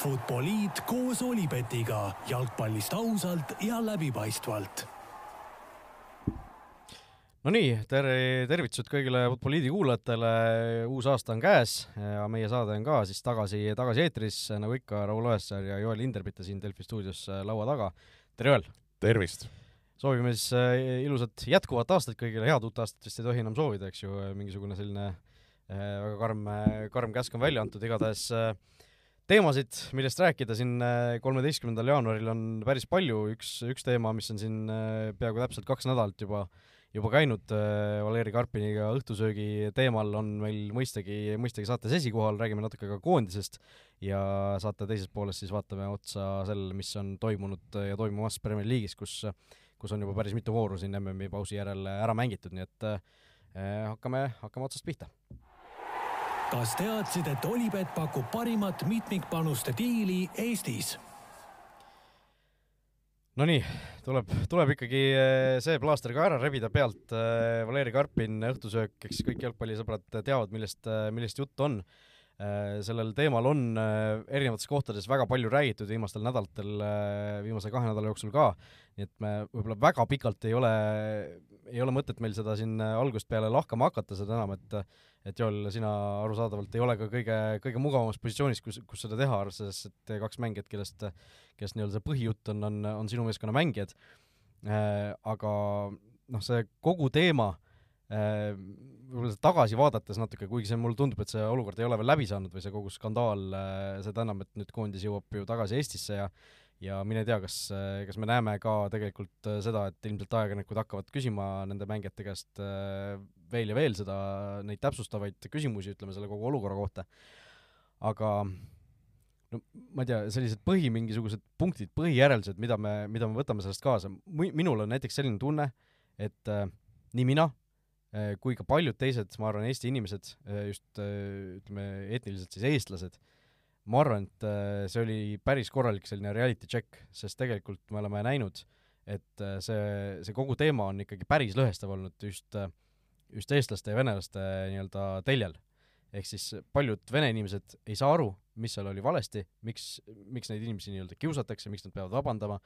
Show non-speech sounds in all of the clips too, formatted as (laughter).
Futboliit koos Olipetiga jalgpallist ausalt ja läbipaistvalt Nonii, tere, tervitused kõigile Futboliidi kuulajatele, uus aasta on käes ja meie saade on ka siis tagasi, tagasi eetris, nagu ikka, Raul Oessar ja Joel Hinderbitte siin Delfi stuudios äh, laua taga. tere, Joel! tervist! soovime siis äh, ilusat jätkuvat aastat kõigile, head uut aastat vist ei tohi enam soovida, eks ju, mingisugune selline äh, väga karm, karm käsk on välja antud, igatahes teemasid, millest rääkida siin kolmeteistkümnendal jaanuaril on päris palju, üks, üks teema, mis on siin peaaegu täpselt kaks nädalat juba äh, juba käinud äh, Valeri Karpiniga õhtusöögi teemal, on meil mõistagi, mõistagi saates esikohal, räägime natuke ka koondisest ja saate teises pooles siis vaatame otsa sellele, mis on toimunud ja toimumas Premier League'is, kus kus on juba päris mitu vooru siin MM-i pausi järel ära mängitud, nii et äh, hakkame, hakkame otsast pihta kas teadsid, et Olipet pakub parimat mitmikpanuste diili Eestis? Nonii, tuleb, tuleb ikkagi eh, see plaaster ka ära rebida pealt, eh, Valeri Karpin, õhtusöök, eks kõik jalgpallisõbrad teavad, millest, eh, millest jutt on. Sellel teemal on erinevates kohtades väga palju räägitud viimastel nädalatel, viimase kahe nädala jooksul ka, nii et me võib-olla väga pikalt ei ole, ei ole mõtet meil seda siin algusest peale lahkama hakata, seda enam, et et Joel, sina arusaadavalt ei ole ka kõige, kõige mugavamas positsioonis, kus, kus seda teha, arvestades, et kaks mängijat, kellest, kellest nii-öelda see põhijutt on, on, on sinu meeskonna mängijad. Äh,, aga noh, see kogu teema äh, võib-olla tagasi vaadates natuke, kuigi see mulle tundub, et see olukord ei ole veel läbi saanud või see kogu skandaal äh,, seda enam, et nüüd koondis jõuab ju tagasi Eestisse ja ja mine tea, kas, kas me näeme ka tegelikult äh, seda, et ilmselt ajakirjanikud hakkavad küsima nende mängijate käest äh, veel ja veel seda, neid täpsustavaid küsimusi, ütleme, selle kogu olukorra kohta. aga no ma ei tea, sellised põhi mingisugused punktid, põhijäreldused, mida me, mida me võtame sellest kaasa, minul on näiteks selline tunne, et äh, nii mina äh, kui ka paljud teised, ma arvan, Eesti inimesed äh,, just äh, ütleme, etniliselt siis eestlased ma arvan, et äh, see oli päris korralik selline reality check, sest tegelikult me oleme näinud, et äh, see, see kogu teema on ikkagi päris lõhestav olnud just, äh, just eestlaste ja venelaste nii-öelda teljel. ehk siis paljud vene inimesed ei saa aru, mis seal oli valesti, miks, miks neid inimesi nii-öelda kiusatakse, miks nad peavad vabandama,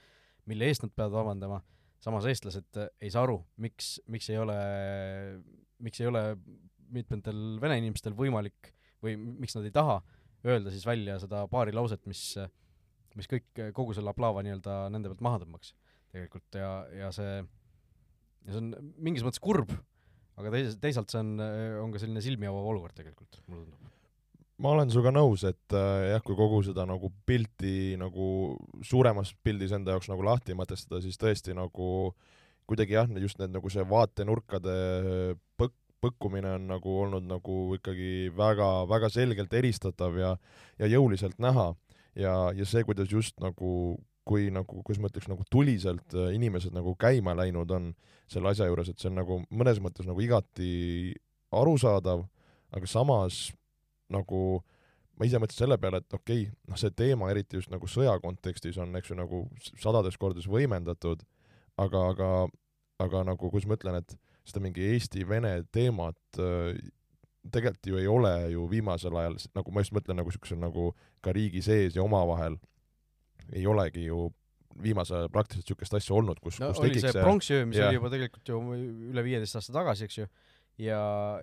mille eest nad peavad vabandama, samas eestlased ei saa aru, miks, miks ei ole, miks ei ole mitmetel vene inimestel võimalik või miks nad ei taha öelda siis välja seda paari lauset, mis, mis kõik, kogu selle aplaava nii-öelda nende pealt maha tõmbaks tegelikult ja, ja see, ja see on mingis mõttes kurb, aga teis-, teisalt see on, on ka selline silmi avav olukord tegelikult, mulle tundub. Ma olen sinuga nõus, et äh, jah, kui kogu seda nagu pilti nagu suuremas pildis enda jaoks nagu lahti mõtestada, siis tõesti nagu kuidagi jah, just need nagu see vaatenurkade põk-, põkkumine on nagu olnud nagu ikkagi väga-väga selgelt eristatav ja ja jõuliselt näha. Ja, ja see, kuidas just nagu kui nagu, kuidas ma ütleks, nagu tuliselt äh, inimesed nagu käima läinud on selle asja juures, et see on nagu mõnes mõttes nagu igati arusaadav, aga samas nagu ma ise mõtlesin selle peale, et okei okay,, noh, see teema, eriti just nagu sõja kontekstis on, eks ju, nagu sadades kordades võimendatud, aga, aga, aga nagu, kuidas ma ütlen, et seda mingi Eesti-Vene teemat äh, tegelikult ju ei ole ju viimasel ajal, nagu ma just mõtlen nagu niisugusel nagu ka riigi sees ja omavahel ei olegi ju viimasel ajal praktiliselt niisugust asja olnud, kus no, kus oli see pronksiöö, mis ja. oli juba tegelikult ju üle viieteist aasta tagasi, eks ju, ja,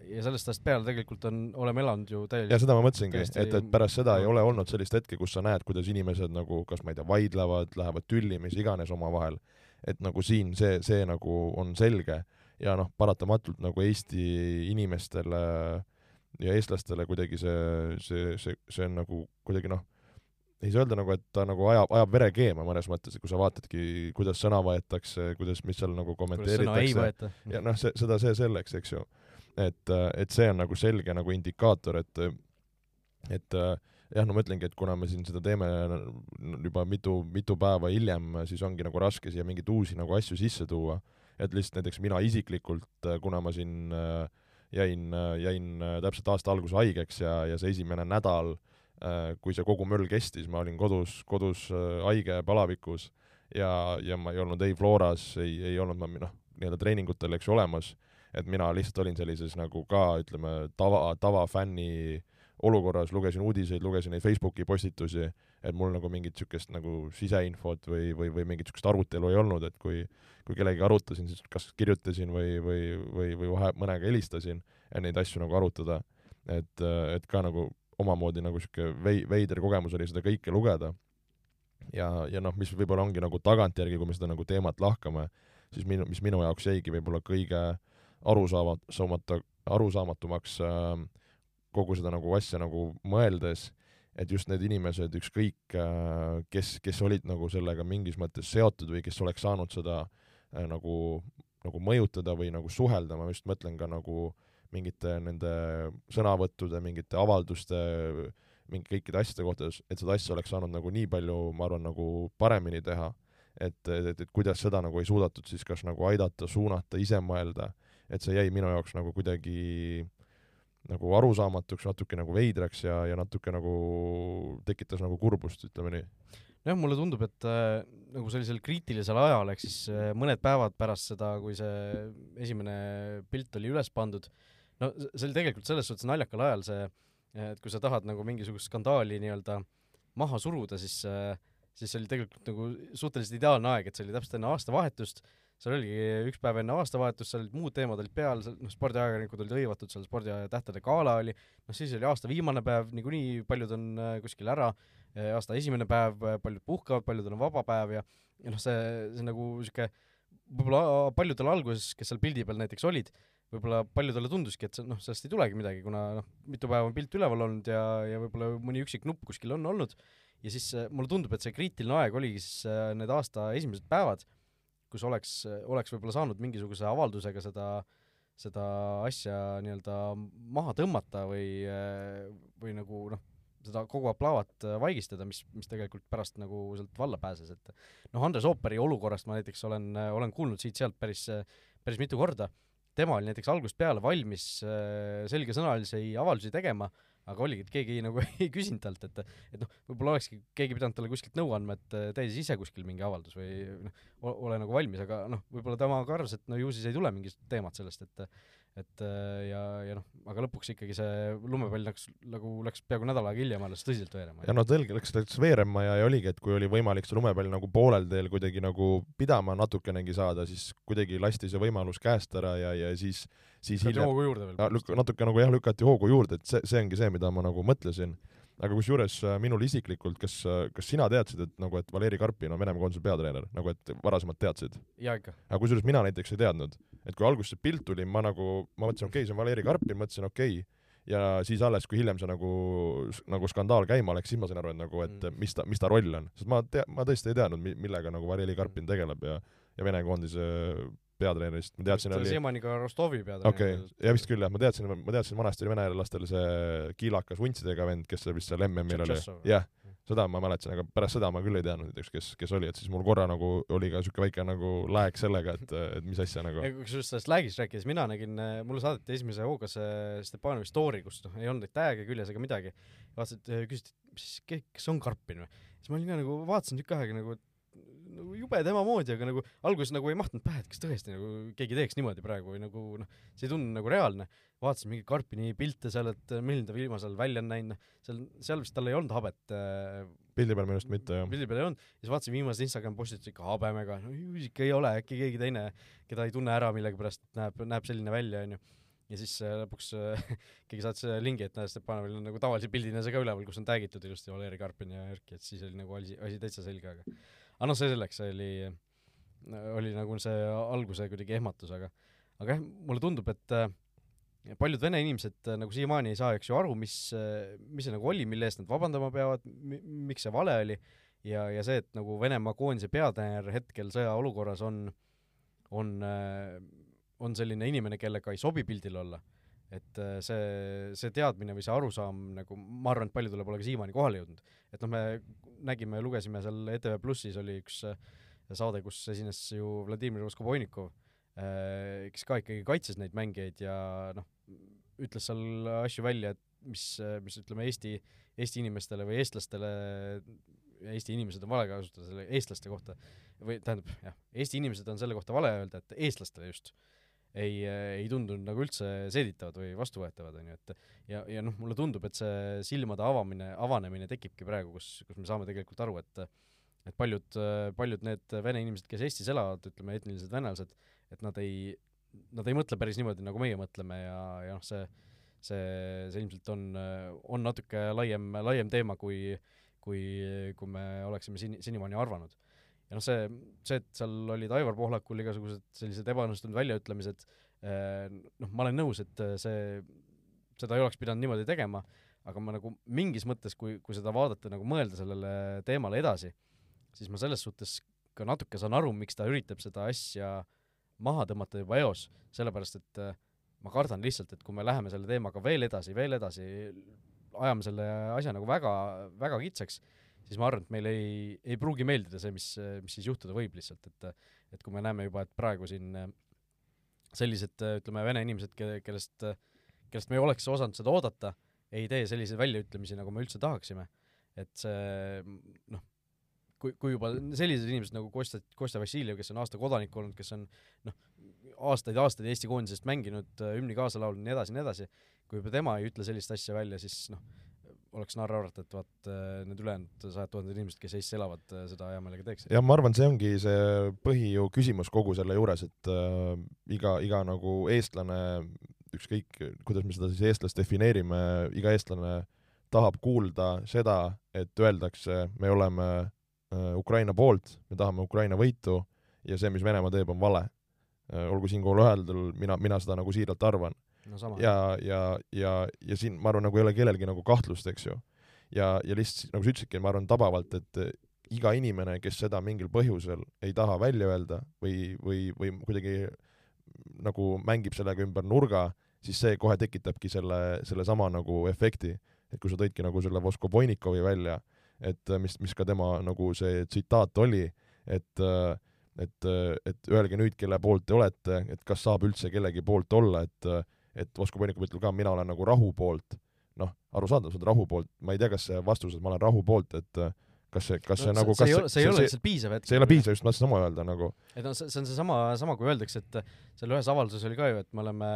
ja sellest ajast peale tegelikult on, oleme elanud ju täielikult ja seda ma mõtlesingi, et, et pärast seda ei ole olnud sellist hetke, kus sa näed, kuidas inimesed nagu kas ma ei tea, vaidlevad, lähevad tülli, mis iganes omavahel, et nagu siin see, see nagu on selge. Ja noh, paratamatult nagu Eesti inimestele ja eestlastele kuidagi see, see, see, see on nagu kuidagi noh, ei saa öelda nagu, et ta nagu ajab, ajab vere keema mõnes mõttes, et kui sa vaatadki, kuidas sõna võetakse, kuidas, mis seal nagu kommenteeritakse. ja noh, see, seda, see selleks, eks ju. et, et see on nagu selge nagu indikaator, et, et jah, no ma ütlengi, et kuna me siin seda teeme juba mitu, mitu päeva hiljem, siis ongi nagu raske siia mingeid uusi nagu asju sisse tuua et lihtsalt näiteks mina isiklikult, äh, kuna ma siin äh, jäin, äh, jäin täpselt aasta alguses haigeks ja, ja see esimene nädal, kui see kogu möll kestis, ma olin kodus, kodus haige palavikus ja, ja ma ei olnud ei Floras, ei, ei olnud ma noh, nii-öelda treeningutel, eks ju, olemas, et mina lihtsalt olin sellises nagu ka ütleme, tava, tavafänni olukorras, lugesin uudiseid, lugesin neid Facebooki postitusi, et mul nagu mingit niisugust nagu siseinfot või, või, või mingit niisugust arutelu ei olnud, et kui kui kellegagi arutasin, siis kas kirjutasin või, või, või, või vahe, mõnega helistasin, et neid asju nagu arutada. et, et ka nagu omamoodi nagu niisugune vei-, veider kogemus oli seda kõike lugeda. ja, ja noh, mis võib-olla ongi nagu tagantjärgi, kui me seda nagu teemat lahkame, siis minu, mis minu jaoks jäigi võib-olla kõige arusaamata, arusaamatumaks äh, kogu seda nagu asja nagu mõeldes, et just need inimesed, ükskõik äh, kes, kes olid nagu sellega mingis mõttes seotud või kes oleks saanud seda äh, nagu, nagu mõjutada või nagu suhelda, ma just mõtlen ka nagu mingite nende sõnavõttude, mingite avalduste, mingi kõikide asjade kohta, et seda asja oleks saanud nagu nii palju, ma arvan, nagu paremini teha, et, et, et, et kuidas seda nagu ei suudetud siis kas nagu aidata, suunata, ise mõelda, et see jäi minu jaoks nagu kuidagi äh, nagu arusaamatuks, natuke nagu veidraks ja, ja natuke nagu tekitas nagu kurbust, ütleme nii. jah, mulle tundub, et äh, nagu sellisel kriitilisel ajal, ehk siis äh, mõned päevad pärast seda, kui see esimene pilt oli üles pandud, no see oli tegelikult selles suhtes naljakal ajal see, et kui sa tahad nagu mingisugust skandaali nii-öelda maha suruda, siis äh, siis oli tegelikult nagu suhteliselt ideaalne aeg, et see oli täpselt enne aastavahetust. Seal oligi üks päev enne aastavahetust, seal olid muud teemad olid peal, seal noh, spordiajakirjanikud olid hõivatud, seal sporditähtede gala oli, noh siis oli aasta viimane päev, niikuinii paljud on äh, kuskil ära, aasta esimene päev, äh, paljud puhkavad, paljudel on vaba päev ja ja noh, see, see nagu niisugune võib-olla paljudel alguses, kes seal pildi peal näiteks olid, võib-olla paljudele tunduski, et see noh, sellest ei tulegi midagi, kuna noh, mitu päeva on pilt üleval olnud ja, ja võib-olla mõni üksik nupp kuskil on olnud, ja siis äh, mulle tundub, et see kriitiline aeg oligi siis need aasta esimesed päevad kus oleks, oleks võib-olla saanud mingisuguse avaldusega seda, seda asja nii-öelda maha tõmmata või, või nagu noh, seda kogu aplaavat vaigistada, mis, mis tegelikult pärast nagu sealt valla pääses, et noh, Andres Ooperi olukorrast ma näiteks olen, olen kuulnud siit-sealt päris, päris mitu korda, tema oli näiteks algusest peale valmis selgesõnalisi avaldusi tegema, aga oligi, et keegi nagu (laughs) ei küsinud talt, et et noh, võib-olla olekski keegi pidanud talle kuskilt nõu andma, et tee siis ise kuskil mingi avaldus või noh, ole nagu valmis, aga noh, võib-olla tema ka arvas, et no ju siis ei tule mingit teemat sellest, et et ja, ja noh, aga lõpuks ikkagi see lumepall läks nagu läks peaaegu nädal aega hiljem alles tõsiselt veerema. ja no tõlge läks, läks veerema ja, ja oligi, et kui oli võimalik see lumepall nagu poolel teel kuidagi nagu pidama natukenegi saada, siis kuidagi lasti see võimalus käest ära ja, ja siis siis hiljem hoogu juurde veel. natuke nagu jah, lükati hoogu juurde, et see, see ongi see, mida ma nagu mõtlesin. Aga kusjuures äh, minul isiklikult, kas, äh, kas sina teadsid, et nagu, et Valeri Karpin on Venemaa koondise peatreener, nagu et varasemalt teadsid? jaa, ikka. aga kusjuures mina näiteks ei teadnud, et kui alguses see pilt tuli, ma nagu, ma mõtlesin, okei okay,, see on Valeri Karpin, mõtlesin okei okay., ja siis alles, kui hiljem see nagu, nagu skandaal käima läks, siis ma sain aru, et nagu, et mm. mis ta, mis ta roll on, sest ma tea-, ma tõesti ei teadnud, millega nagu Valeri Karpin tegeleb ja ja Vene koondise peatreenerist, ma teadsin oli siiamaani ka Rostovi peatreener. okei okay., ja vist küll jah, ma teadsin, ma teadsin, vanasti oli venelastel see kiilakas vuntsidega vend, kes vist seal MM-il oli, jah, seda ma mäletasin, aga pärast seda ma küll ei teadnud näiteks, kes, kes oli, et siis mul korra nagu oli ka niisugune väike nagu lääg sellega, et, et mis asja nagu. kusjuures sellest läägist rääkides, mina nägin, mulle saadeti esimese hooga see Stepanovi story, kus noh, ei olnud neid tag'e küljes ega midagi. vaatasid, küsisid, mis, kes on Karpin või? siis ma olin ka nagu, vaatasin tükk aega nagu, et nagu jube tema moodi, aga nagu alguses nagu ei mahtunud pähe, et kas tõesti nagu keegi teeks niimoodi praegu või nagu noh, see ei tundu nagu reaalne. vaatasin mingeid Karpini pilte seal, et milline ta viimasel ajal välja on näinud, noh, seal, seal vist tal ei olnud habet äh,. pildi peal minu arust mitte, jah. pildi peal ei olnud, siis vaatasin viimased Instagram postitusi ikka habemega, no ju ikka ei ole, äkki keegi teine, keda ei tunne ära millegipärast, näeb, näeb selline välja, onju ja siis äh, lõpuks äh, (laughs) keegi saatis äh, lingi, et näe, Stepanovil on nagu tavalise pildina see ka üleval, kus on tag'itud ilusti Valeri Karpin ja Erki, et siis oli nagu asi, asi täitsa selge, aga aga noh, see selleks, see oli, oli nagu see alguse kuidagi ehmatus, aga aga jah, mulle tundub, et äh, paljud vene inimesed äh, nagu siiamaani ei saa, eks ju, aru, mis, mis see nagu oli, mille eest nad vabandama peavad, miks see vale oli, ja, ja see, et nagu Venemaa koondise peatreener hetkel sõjaolukorras on, on, on selline inimene, kellega ei sobi pildil olla, et see, see teadmine või see arusaam nagu, ma arvan, et paljudele pole ka siiamaani kohale jõudnud. et noh, me nägime ja lugesime seal ETV Plussis oli üks äh, saade, kus esines ju Vladimir Voskobojnikov, äh, kes ka ikkagi kaitses neid mängijaid ja noh, ütles seal asju välja, et mis, mis ütleme, Eesti, Eesti inimestele või eestlastele, Eesti inimesed on vale kasutada selle eestlaste kohta, või tähendab jah, Eesti inimesed on selle kohta vale öelda, et eestlastele just, ei, ei tundunud nagu üldse seeditavad või vastuvõetavad, on ju, et ja, ja noh, mulle tundub, et see silmade avamine, avanemine tekibki praegu, kus, kus me saame tegelikult aru, et et paljud, paljud need vene inimesed, kes Eestis elavad, ütleme, etnilised venelased, et nad ei, nad ei mõtle päris niimoodi, nagu meie mõtleme ja, ja noh, see see, see ilmselt on, on natuke laiem, laiem teema, kui kui, kui me oleksime seni, senimaani arvanud ja noh, see, see, et seal olid Aivar Pohlakul igasugused sellised ebaõnnestunud väljaütlemised, eh, noh, ma olen nõus, et eh, see, seda ei oleks pidanud niimoodi tegema, aga ma nagu mingis mõttes, kui, kui seda vaadata, nagu mõelda sellele teemale edasi, siis ma selles suhtes ka natuke saan aru, miks ta üritab seda asja maha tõmmata juba eos, sellepärast et eh, ma kardan lihtsalt, et kui me läheme selle teemaga veel edasi, veel edasi, ajame selle asja nagu väga, väga kitsaks, siis ma arvan, et meile ei, ei pruugi meeldida see, mis, mis siis juhtuda võib lihtsalt, et et kui me näeme juba, et praegu siin sellised, ütleme, vene inimesed, kellest, kellest me ei oleks osanud seda oodata, ei tee selliseid väljaütlemisi, nagu me üldse tahaksime. et see noh, kui, kui juba sellised inimesed nagu Kostja, Kostja Vassiljev, kes on aasta kodanik olnud, kes on noh, aastaid-aastaid Eesti koondisest mänginud, hümni kaasa laulnud, nii edasi, nii edasi, kui juba tema ei ütle sellist asja välja, siis noh, oleks narr arvata, et vaat äh, need ülejäänud sajad tuhanded inimesed, kes Eestis elavad, äh, seda hea meelega teeksid. jah, ma arvan, see ongi see põhi ju küsimus kogu selle juures, et äh, iga, iga nagu eestlane, ükskõik, kuidas me seda siis eestlast defineerime, iga eestlane tahab kuulda seda, et öeldakse, me oleme äh, Ukraina poolt, me tahame Ukraina võitu ja see, mis Venemaa teeb, on vale äh,. olgu siinkohal öeldud, mina, mina seda nagu siiralt arvan no ja, ja, ja, ja siin ma arvan, nagu ei ole kellelgi nagu kahtlust, eks ju. ja, ja lihtsalt nagu sa ütlesidki, ma arvan tabavalt, et iga inimene, kes seda mingil põhjusel ei taha välja öelda või, või, või kuidagi nagu mängib sellega ümber nurga, siis see kohe tekitabki selle, sellesama nagu efekti, et kui sa tõidki nagu selle Voskovoinikovi välja, et mis, mis ka tema nagu see tsitaat oli, et et, et öelge nüüd, kelle poolt te olete, et kas saab üldse kellegi poolt olla, et et Vosko Põrnikov ütleb ka, mina olen nagu rahu poolt, noh, arusaadav, sa oled rahu poolt, ma ei tea, kas see vastus, et ma olen rahu poolt, et kas see, kas see no, nagu see, kas see, see ei ole lihtsalt piisav hetk. see ei ole piisav, just ma tahtsin sama öelda nagu. et noh, see, see on seesama, sama kui öeldakse, et seal ühes avalduses oli ka ju, et me oleme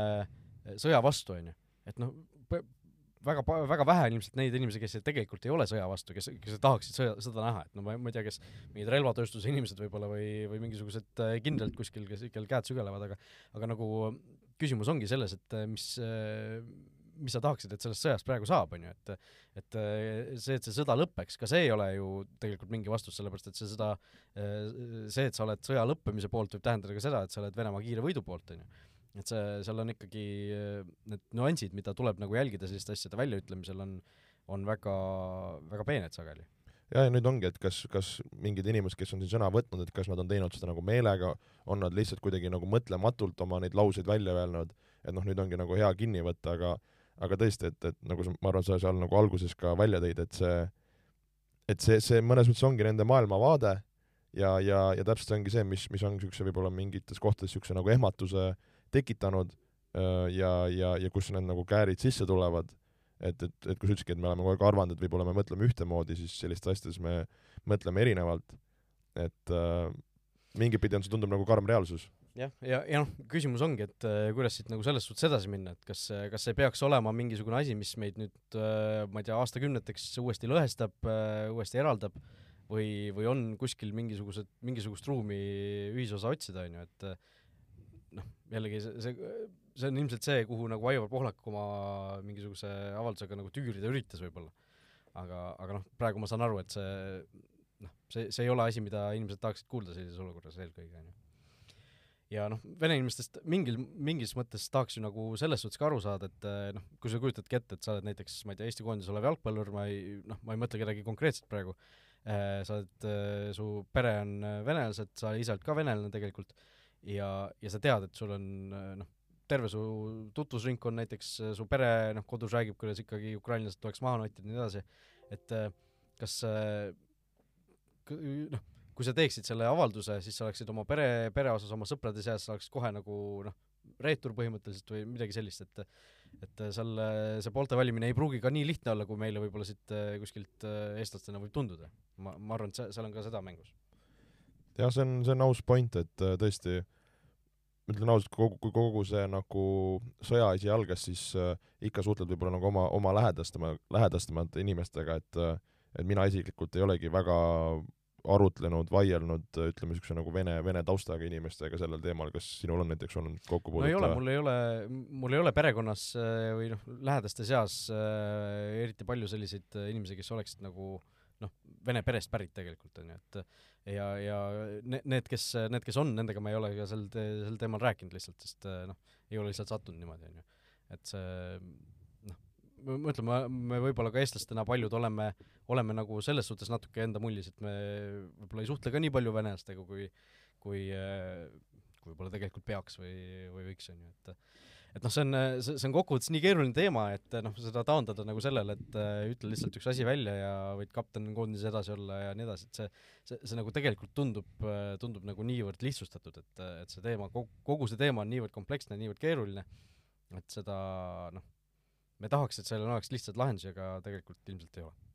sõja vastu, onju. et noh, väga, väga vähe on ilmselt neid inimesi, kes tegelikult ei ole sõja vastu, kes, kes tahaksid sõja, seda näha, et no ma, ma ei tea, kes mingid relvatööstuse inimesed võib-olla või, või mingisugused kindralid kuskil, kes, kel käed sügelevad, aga aga nagu küsimus ongi selles, et äh, mis, äh, mis sa tahaksid, et sellest sõjast praegu saab, on ju, et et äh, see, et see sõda lõpeks, ka see ei ole ju tegelikult mingi vastus, sellepärast et see sõda, see, et sa oled sõja lõppemise poolt, võib tähendada ka seda, et sa oled Venemaa kiire võidu poolt, on ju. et see, seal on ikkagi need nüansid, mida tuleb nagu jälgida selliste asjade väljaütlemisel, on, on väga, väga peened sageli ja, ja nüüd ongi, et kas, kas mingid inimesed, kes on siin sõna võtnud, et kas nad on teinud seda nagu meelega, on nad lihtsalt kuidagi nagu mõtlematult oma neid lauseid välja öelnud, et noh, nüüd ongi nagu hea kinni võtta, aga aga tõesti, et, et nagu sa, ma arvan, sa seal nagu alguses ka välja tõid, et see, et see, see mõnes mõttes ongi nende maailmavaade ja, ja, ja täpselt see ongi see, mis, mis on niisuguse võib-olla mingites kohtades niisuguse nagu ehmatuse tekitanud ja, ja, ja kus need nagu käärid sisse tulevad et, et, et kui sa ütlesidki, et me oleme kogu aeg arvanud, et võib-olla me mõtleme ühtemoodi, siis sellistes asjades me mõtleme erinevalt. et äh, mingit pidi on see, tundub nagu karm reaalsus. jah, ja, ja, ja noh, küsimus ongi, et äh, kuidas siit nagu selles suhtes edasi minna, et kas, kas see peaks olema mingisugune asi, mis meid nüüd äh, ma ei tea, aastakümneteks uuesti lõhestab äh,, uuesti eraldab või, või on kuskil mingisugused, mingisugust ruumi ühisosa otsida, on ju, et äh, noh, jällegi see, see see on ilmselt see, kuhu nagu Aivar Pohlak oma mingisuguse avaldusega nagu tüürida üritas võib-olla. aga, aga noh, praegu ma saan aru, et see noh, see, see ei ole asi, mida inimesed tahaksid kuulda sellises olukorras eelkõige, on ju. ja noh, vene inimestest mingil, mingis mõttes tahaks ju nagu selles suhtes ka aru saada, et noh, kui sa kujutadki ette, et sa oled näiteks, ma ei tea, Eesti koondises olev jalgpallur, ma ei, noh, ma ei mõtle kedagi konkreetset praegu, sa oled, su pere on venelased, sa ise oled ka venelane tegelikult, ja, ja sa tead, et sul on noh, terve su tutvusringkond, näiteks äh, su pere, noh, kodus räägib, kuidas ikkagi ukrainlased tuleks maha nottida ja nii edasi, et äh, kas äh, noh, kui sa teeksid selle avalduse, siis sa oleksid oma pere, pere osas oma sõprade seas, sa oleksid kohe nagu noh, reetur põhimõtteliselt või midagi sellist, et et seal see poolte valimine ei pruugi ka nii lihtne olla, kui meile võib-olla siit kuskilt eestlastena võib tunduda. ma, ma arvan, et seal on ka seda mängus. jah, see on, see on aus point, et tõesti ma ütlen ausalt, kogu, kui kogu see nagu sõjaasi algas, siis äh, ikka suhtled võib-olla nagu oma, oma lähedastema, lähedastemate inimestega, et äh, et mina isiklikult ei olegi väga arutlenud, vaielnud, ütleme niisuguse nagu vene, vene taustaga inimestega sellel teemal, kas sinul on näiteks olnud kokkupuudet? no ei ole, mul ei ole, mul ei ole perekonnas äh, või noh, lähedaste seas äh, eriti palju selliseid inimesi, kes oleksid nagu noh, vene perest pärit tegelikult on ju, et ja, ja need, kes, need, kes on, nendega ma ei ole ka sel te-, sel teemal rääkinud lihtsalt, sest noh, ei ole lihtsalt sattunud niimoodi, on ju. et see ma ütlen, ma, me võib-olla ka eestlastena paljud oleme, oleme nagu selles suhtes natuke enda mullis, et me võib-olla ei suhtle ka nii palju venelastega, kui kui kui võib-olla tegelikult peaks või, või võiks, on ju, et et noh, see on, see, see on kokkuvõttes nii keeruline teema, et noh, seda taandada nagu sellele, et äh, ütle lihtsalt üks asi välja ja võid kapten koondises edasi olla ja nii edasi, et see see, see nagu tegelikult tundub, tundub nagu niivõrd lihtsustatud, et, et see teema, kogu see teema on niivõrd kompleksne, niivõrd keeruline, et seda noh, me tahaks, et sellel oleks lihtsaid lahendusi, aga tegelikult ilmselt ei ole.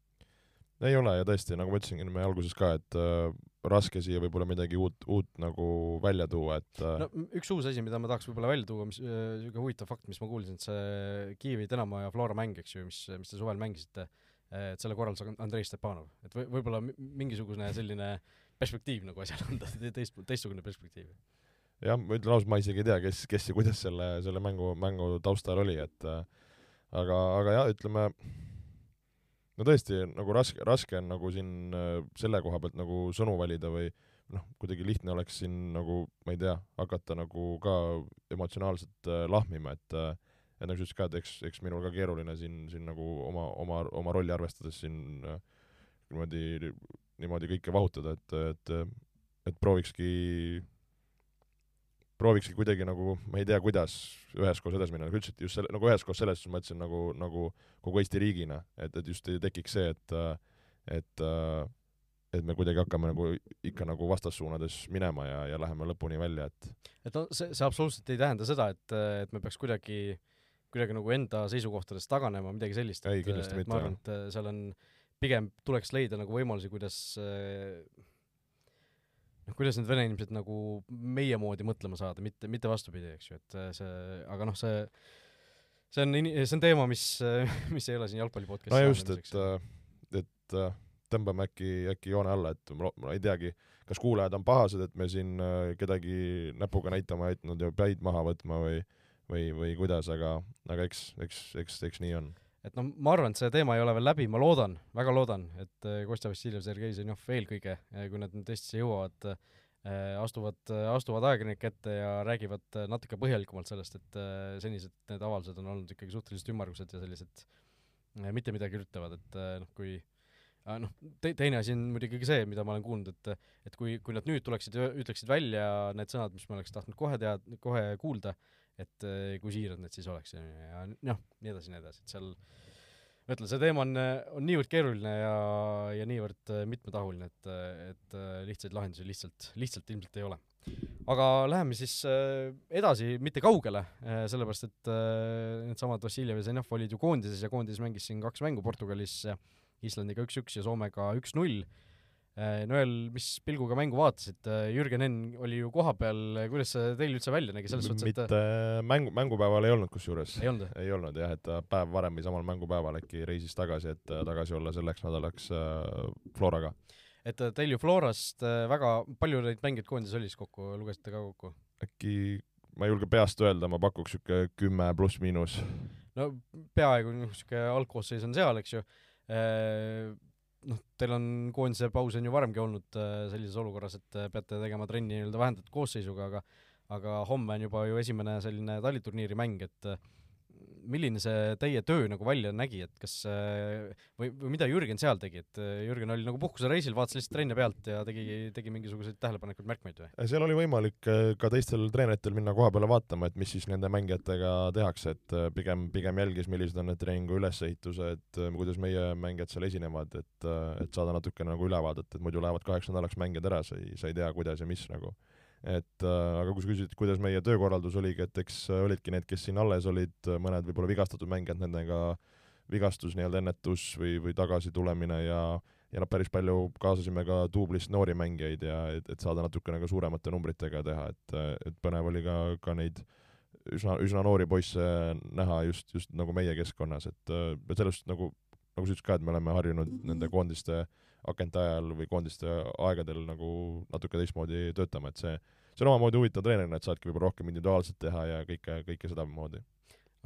Ei ole ja tõesti, nagu ma ütlesin enne alguses ka, et äh, raske siia võib-olla midagi uut, uut nagu välja tuua, et äh... no üks uus asi, mida ma tahaks võib-olla välja tuua, mis niisugune äh, huvitav fakt, mis ma kuulsin, et see Kiievi Dinamo ja Flora mäng, eks ju, mis, mis te suvel mängisite, et selle korraldas Andrei Stepanov, et või, võib-olla mingisugune selline perspektiiv nagu asjale (laughs) anda, teist, teistsugune perspektiiv. Jah, ma ütlen ausalt, ma isegi ei tea, kes, kes ja kuidas selle, selle mängu, mängu taustal oli, et äh, aga, aga jah, ütleme, no tõesti, nagu raske, raske on nagu siin äh, selle koha pealt nagu sõnu valida või noh, kuidagi lihtne oleks siin nagu, ma ei tea, hakata nagu ka emotsionaalselt äh, lahmima, et äh, et nagu sa ütlesid ka, et eks, eks minul ka keeruline siin, siin nagu oma, oma, oma rolli arvestades siin niimoodi, niimoodi kõike vahutada, et, et et proovikski proovikski kuidagi nagu, ma ei tea, kuidas üheskoos edasi minna, nagu ütlesid, just selle, nagu üheskoos selles ma ütlesin nagu, nagu kogu Eesti riigina, et, et just ei tekiks see, et et et me kuidagi hakkame nagu ikka nagu vastassuunades minema ja, ja läheme lõpuni välja, et et no see, see absoluutselt ei tähenda seda, et, et me peaks kuidagi, kuidagi nagu enda seisukohtadest taganema, midagi sellist. ei, kindlasti mitte. ma arvan, et seal on, pigem tuleks leida nagu võimalusi, kuidas äh, noh, kuidas need vene inimesed nagu meie moodi mõtlema saada, mitte, mitte vastupidi, eks ju, et äh, see, aga noh, see see on, see on teema, mis, (laughs) mis ei ole siin jalgpalli podcast'is no just, et, äh, et äh, tõmbame äkki, äkki joone alla, et ma, ma ei teagi, kas kuulajad on pahased, et me siin kedagi näpuga näitama aitanud ja päid maha võtma või või, või kuidas, aga, aga eks, eks, eks, eks nii on et noh, ma arvan, et see teema ei ole veel läbi, ma loodan, väga loodan, et äh, Kostja Vassiljev, Sergei Zenjov eelkõige, äh, kui nad nüüd Eestisse jõuavad, äh, astuvad, astuvad ajakirjanike ette ja räägivad natuke põhjalikumalt sellest, et senised need avaldused on olnud ikkagi suhteliselt ümmargused ja sellised mitte midagi ütlevad, et noh, kui noh, te-, teine asi on muidugi ka see, mida ma olen kuulnud, et et kui, kui nad nüüd tuleksid ja ütleksid välja need sõnad, mis ma oleks tahtnud kohe tead-, kohe kuulda, et eh, kui siirad need siis oleks ja, noh, nii edasi, nii edasi, et seal ma ütlen, see teema on, on niivõrd keeruline ja, ja niivõrd eh, mitmetahuline, et, et eh, lihtsaid lahendusi lihtsalt, lihtsalt ilmselt ei ole. aga läheme siis edasi, mitte kaugele, sellepärast et needsamad Vassiljev ja Zenov olid ju koondises ja koondises mängis siin kaks mängu Portugalis Islandiga üks-üks ja Soomega üks-null Noel, mis pilguga mängu vaatasid, äh, Jürgen Enn oli ju kohapeal, kuidas see teil üldse välja nägi, selles suhtes, et mitte mängu, mängupäeval ei olnud kusjuures. ei olnud? ei olnud jah, et ta päev varem või samal mängupäeval äkki reisis tagasi, et äh, tagasi olla selleks nädalaks Floraga. et teil ju Florast väga palju neid mängijaid koondises oli siis kokku, lugesite ka kokku? äkki, ma ei julge peast öelda, ma pakuks niisugune kümme pluss-miinus. no peaaegu niisugune algkoosseis on seal, eks ju noh, teil on koondise paus on ju varemgi olnud äh, sellises olukorras, et äh, peate tegema trenni nii-öelda vähendatud koosseisuga, aga aga homme on juba ju esimene selline taliturniiri mäng, et äh, milline see teie töö nagu välja nägi, et kas või, või mida Jürgen seal tegi, et Jürgen oli nagu puhkusereisil, vaatas lihtsalt trenne pealt ja tegi, tegi mingisuguseid tähelepanekuid, märkmeid või? seal oli võimalik ka teistel treeneritel minna koha peale vaatama, et mis siis nende mängijatega tehakse, et pigem, pigem jälgis, millised on need treeningu ülesehitused, kuidas meie mängijad seal esinevad, et, et saada natukene nagu ülevaadet, et muidu lähevad kaheks nädalaks mängijad ära, sa ei, sa ei tea, kuidas ja mis nagu et äh, aga kui sa küsid, kuidas meie töökorraldus oligi, et eks äh, olidki need, kes siin alles olid, äh, mõned võib-olla vigastatud mängijad, nendega vigastus, nii-öelda ennetus või, või tagasitulemine ja ja noh, päris palju kaasasime ka duublist noori mängijaid ja et, et saada natukene ka suuremate numbritega teha, et, et põnev oli ka, ka neid üsna, üsna noori poisse näha just, just nagu meie keskkonnas, et, et sellest nagu, nagu sa ütlesid ka, et me oleme harjunud nende koondiste akente ajal või koondiste aegadel nagu natuke teistmoodi töötama, et see, see on omamoodi huvitav treenerina, et saadki võib-olla rohkem individuaalselt teha ja kõike, kõike sedamoodi.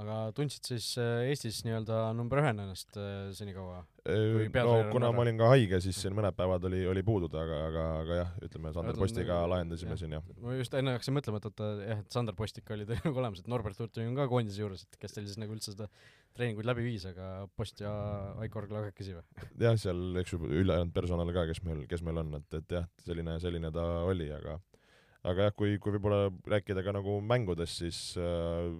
aga tundsid siis äh, Eestis nii-öelda number ühena ennast äh, senikaua? Kui no kuna ära. ma olin ka haige, siis siin mõned päevad oli, oli puududa, aga, aga, aga jah, ütleme Sander Postiga lahendasime jah. siin jah. ma just enne hakkasin mõtlema, et oota jah, et Sander Postik oli teil nagu olemas, et Norbert Urtüng on ka koondise juures, et kes teil siis nagu üldse seda treeninguid läbi viis, aga Post ja Aiko Orgla kahekesi või? (laughs) jah, seal eks ju ülejäänud personal ka, kes meil, kes meil on, et, et jah, selline, selline ta oli, aga aga jah, kui, kui võib-olla rääkida ka nagu mängudest, siis äh,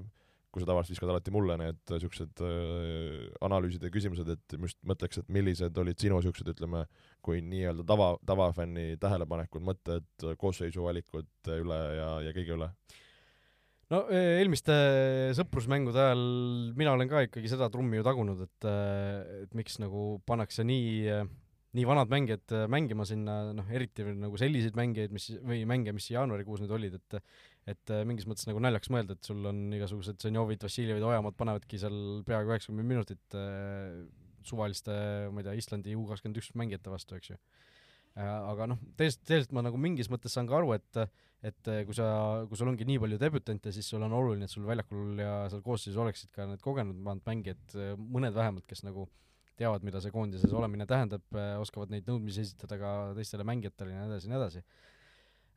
kui sa tavaliselt viskad alati mulle need siuksed äh, analüüsid ja küsimused, et ma just mõtleks, et millised olid sinu siuksed, ütleme, kui nii-öelda tava, tavafänni tähelepanekud, mõtted koosseisu valikute üle ja, ja kõige üle? No e- eelmiste sõprusmängude ajal mina olen ka ikkagi seda trummi ju tagunud, et, et miks nagu pannakse nii, nii vanad mängijad äh, mängima sinna, noh eriti nagu selliseid mängijaid, mis või mänge, mis jaanuarikuus nüüd olid, et et äh, mingis mõttes nagu naljakas mõelda, et sul on igasugused Zenjovid, Vassiljevid, Ojamaad panevadki seal peaaegu üheksakümmend minutit äh, suvaliste, ma ei tea, Islandi U kakskümmend üks mängijate vastu, eks ju. aga noh, teisest, teisest ma nagu mingis mõttes saan ka aru, et et eh, kui sa, kui sul ongi nii palju debütante, siis sul on oluline, et sul väljakul ja seal koosseisus oleksid ka need kogenumad mängijad, mõned vähemalt, kes nagu teavad, mida see koondises olemine tähendab, oskavad neid nõudmisi esitada ka teistele mängijatele ja nii edasi ja nii edasi.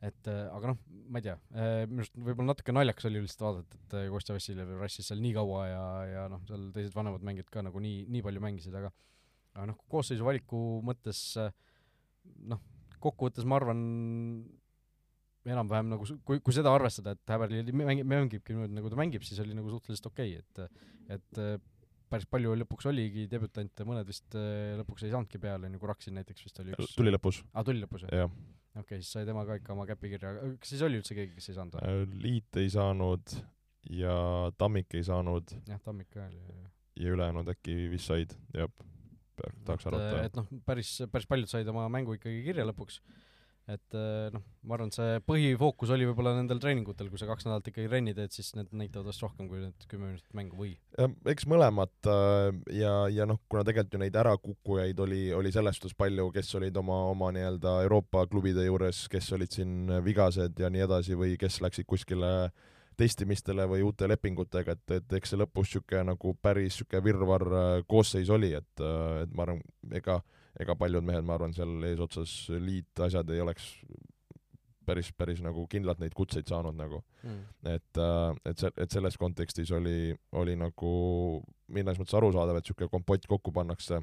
et aga noh, ma ei tea, minu arust võib-olla natuke naljakas oli lihtsalt vaadata, et Kostja Vassiljev rassis seal nii kaua ja, ja noh, seal teised vanemad mängijad ka nagu nii, nii palju mängisid, aga aga noh, koosseisu valiku mõttes noh, kokkuvõttes ma arvan, enam-vähem nagu kui, kui seda arvestada, et Häberli mängib, mängibki niimoodi, nagu ta mängib, siis oli nagu suhteliselt okei okay,, et et äh, päris palju lõpuks oligi debütante, mõned vist äh, lõpuks ei saanudki peale, nagu Raksin näiteks vist oli üks tuli lõpus, aa, tuli lõpus jah. okei okay,, siis sai tema ka ikka oma käpikirja, kas siis oli üldse keegi, kes ei saanud või? Äh, Liit ei saanud ja Tammik ei saanud jah, Tammik ka oli. ja ülejäänud äkki vist said, jah. tahaks arvata, et noh, päris, päris paljud said oma mängu ikkagi kirja lõpuks. Et äh, noh, ma arvan, et see põhifookus oli võib-olla nendel treeningutel, kui sa kaks nädalat ikkagi trenni teed, siis need näitavad vast rohkem kui need kümme minutit mängu või? jah, eks mõlemat äh, ja, ja noh, kuna tegelikult ju neid ärakukkujaid oli, oli selles suhtes palju, kes olid oma, oma nii-öelda Euroopa klubide juures, kes olid siin vigased ja nii edasi või kes läksid kuskile testimistele või uute lepingutega, et, et eks see lõpus niisugune nagu päris niisugune virvarr äh, koosseis oli, et, et ma arvan, ega, ega paljud mehed, ma arvan, seal eesotsas liit asjad ei oleks päris, päris nagu kindlalt neid kutseid saanud nagu mm.. et, et see, et selles kontekstis oli, oli nagu mõnes mõttes arusaadav, et niisugune kompott kokku pannakse,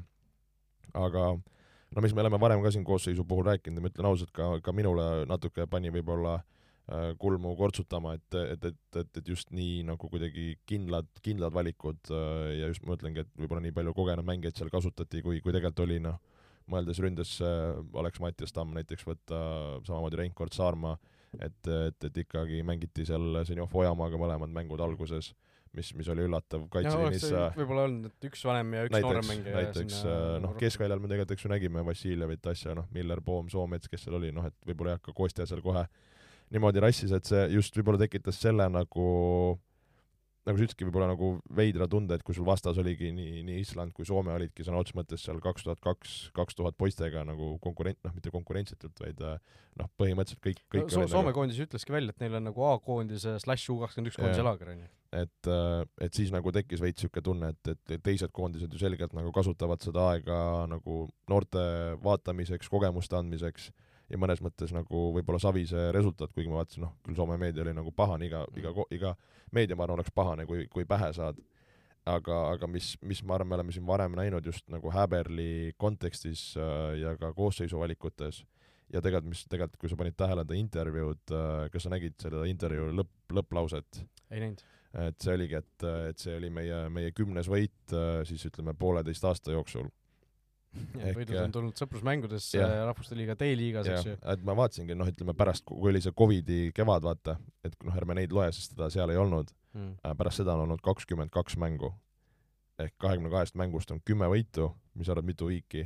aga no mis me oleme varem ka siin koosseisu puhul rääkinud ja ma ütlen ausalt, ka, ka minule natuke pani võib-olla äh, kulmu kortsutama, et, et, et, et, et just nii nagu kuidagi kindlad, kindlad valikud äh, ja just ma mõtlengi, et võib-olla nii palju kogenud mängijaid seal kasutati, kui, kui tegelikult oli noh, mõeldes ründes äh, oleks Mattias Tamm näiteks võtta, samamoodi Reinkord Saarma, et, et, et ikkagi mängiti seal Zenjov Ojamaaga mõlemad mängud alguses, mis, mis oli üllatav kaitseliinis see võib-olla olnud, et üks vanem ja üks noorem näiteks, mängija näiteks äh, noh, keskväljal me tegelikult eks ju nägime Vassiljevit asja, noh, Miller, Poom, Soomets, kes seal oli, noh et võib-olla ei hakka Kostja seal kohe niimoodi rassis, et see just võib-olla tekitas selle nagu nagu sa ütlesidki, võib-olla nagu veidra tunde, et kui sul vastas oligi nii, nii Island kui Soome olidki sõna otseses mõttes seal kaks tuhat kaks, kaks tuhat poistega nagu konkurent, noh, mitte konkurentsitult, vaid äh, noh, põhimõtteliselt kõik, kõik so, olid Soome nagu, koondis ütleski välja, et neil on nagu A-koondise slaš U kakskümmend üks koondise laager onju. et, et siis nagu tekkis veits niisugune tunne, et, et teised koondised ju selgelt nagu kasutavad seda aega nagu noorte vaatamiseks, kogemuste andmiseks ja mõnes mõttes nagu võib-olla Savise resultaat, kuigi ma vaatasin, noh, küll Soome meedia oli nagu pahane, iga, iga, iga meedia, ma arvan, oleks pahane, kui, kui pähe saad. aga, aga mis, mis ma arvan, me oleme siin varem näinud just nagu Häberli kontekstis äh, ja ka koosseisu valikutes ja tegelikult, mis tegelikult, kui sa panid tähele ta intervjuud, kas sa nägid seda intervjuu lõpp, lõpplauset? ei näinud. et see oligi, et, et see oli meie, meie kümnes võit äh, siis ütleme pooleteist aasta jooksul. Võidud on tulnud sõprusmängudes jah. Rahvuste Liiga D-liigas, eks ju. et ma vaatasingi, noh, ütleme pärast, kui oli see Covidi kevad, vaata, et noh, ärme neid loe, sest teda seal ei olnud, Mm. pärast seda on olnud kakskümmend kaks mängu. ehk kahekümne kahest mängust on kümme võitu, mis arvad, mitu viiki?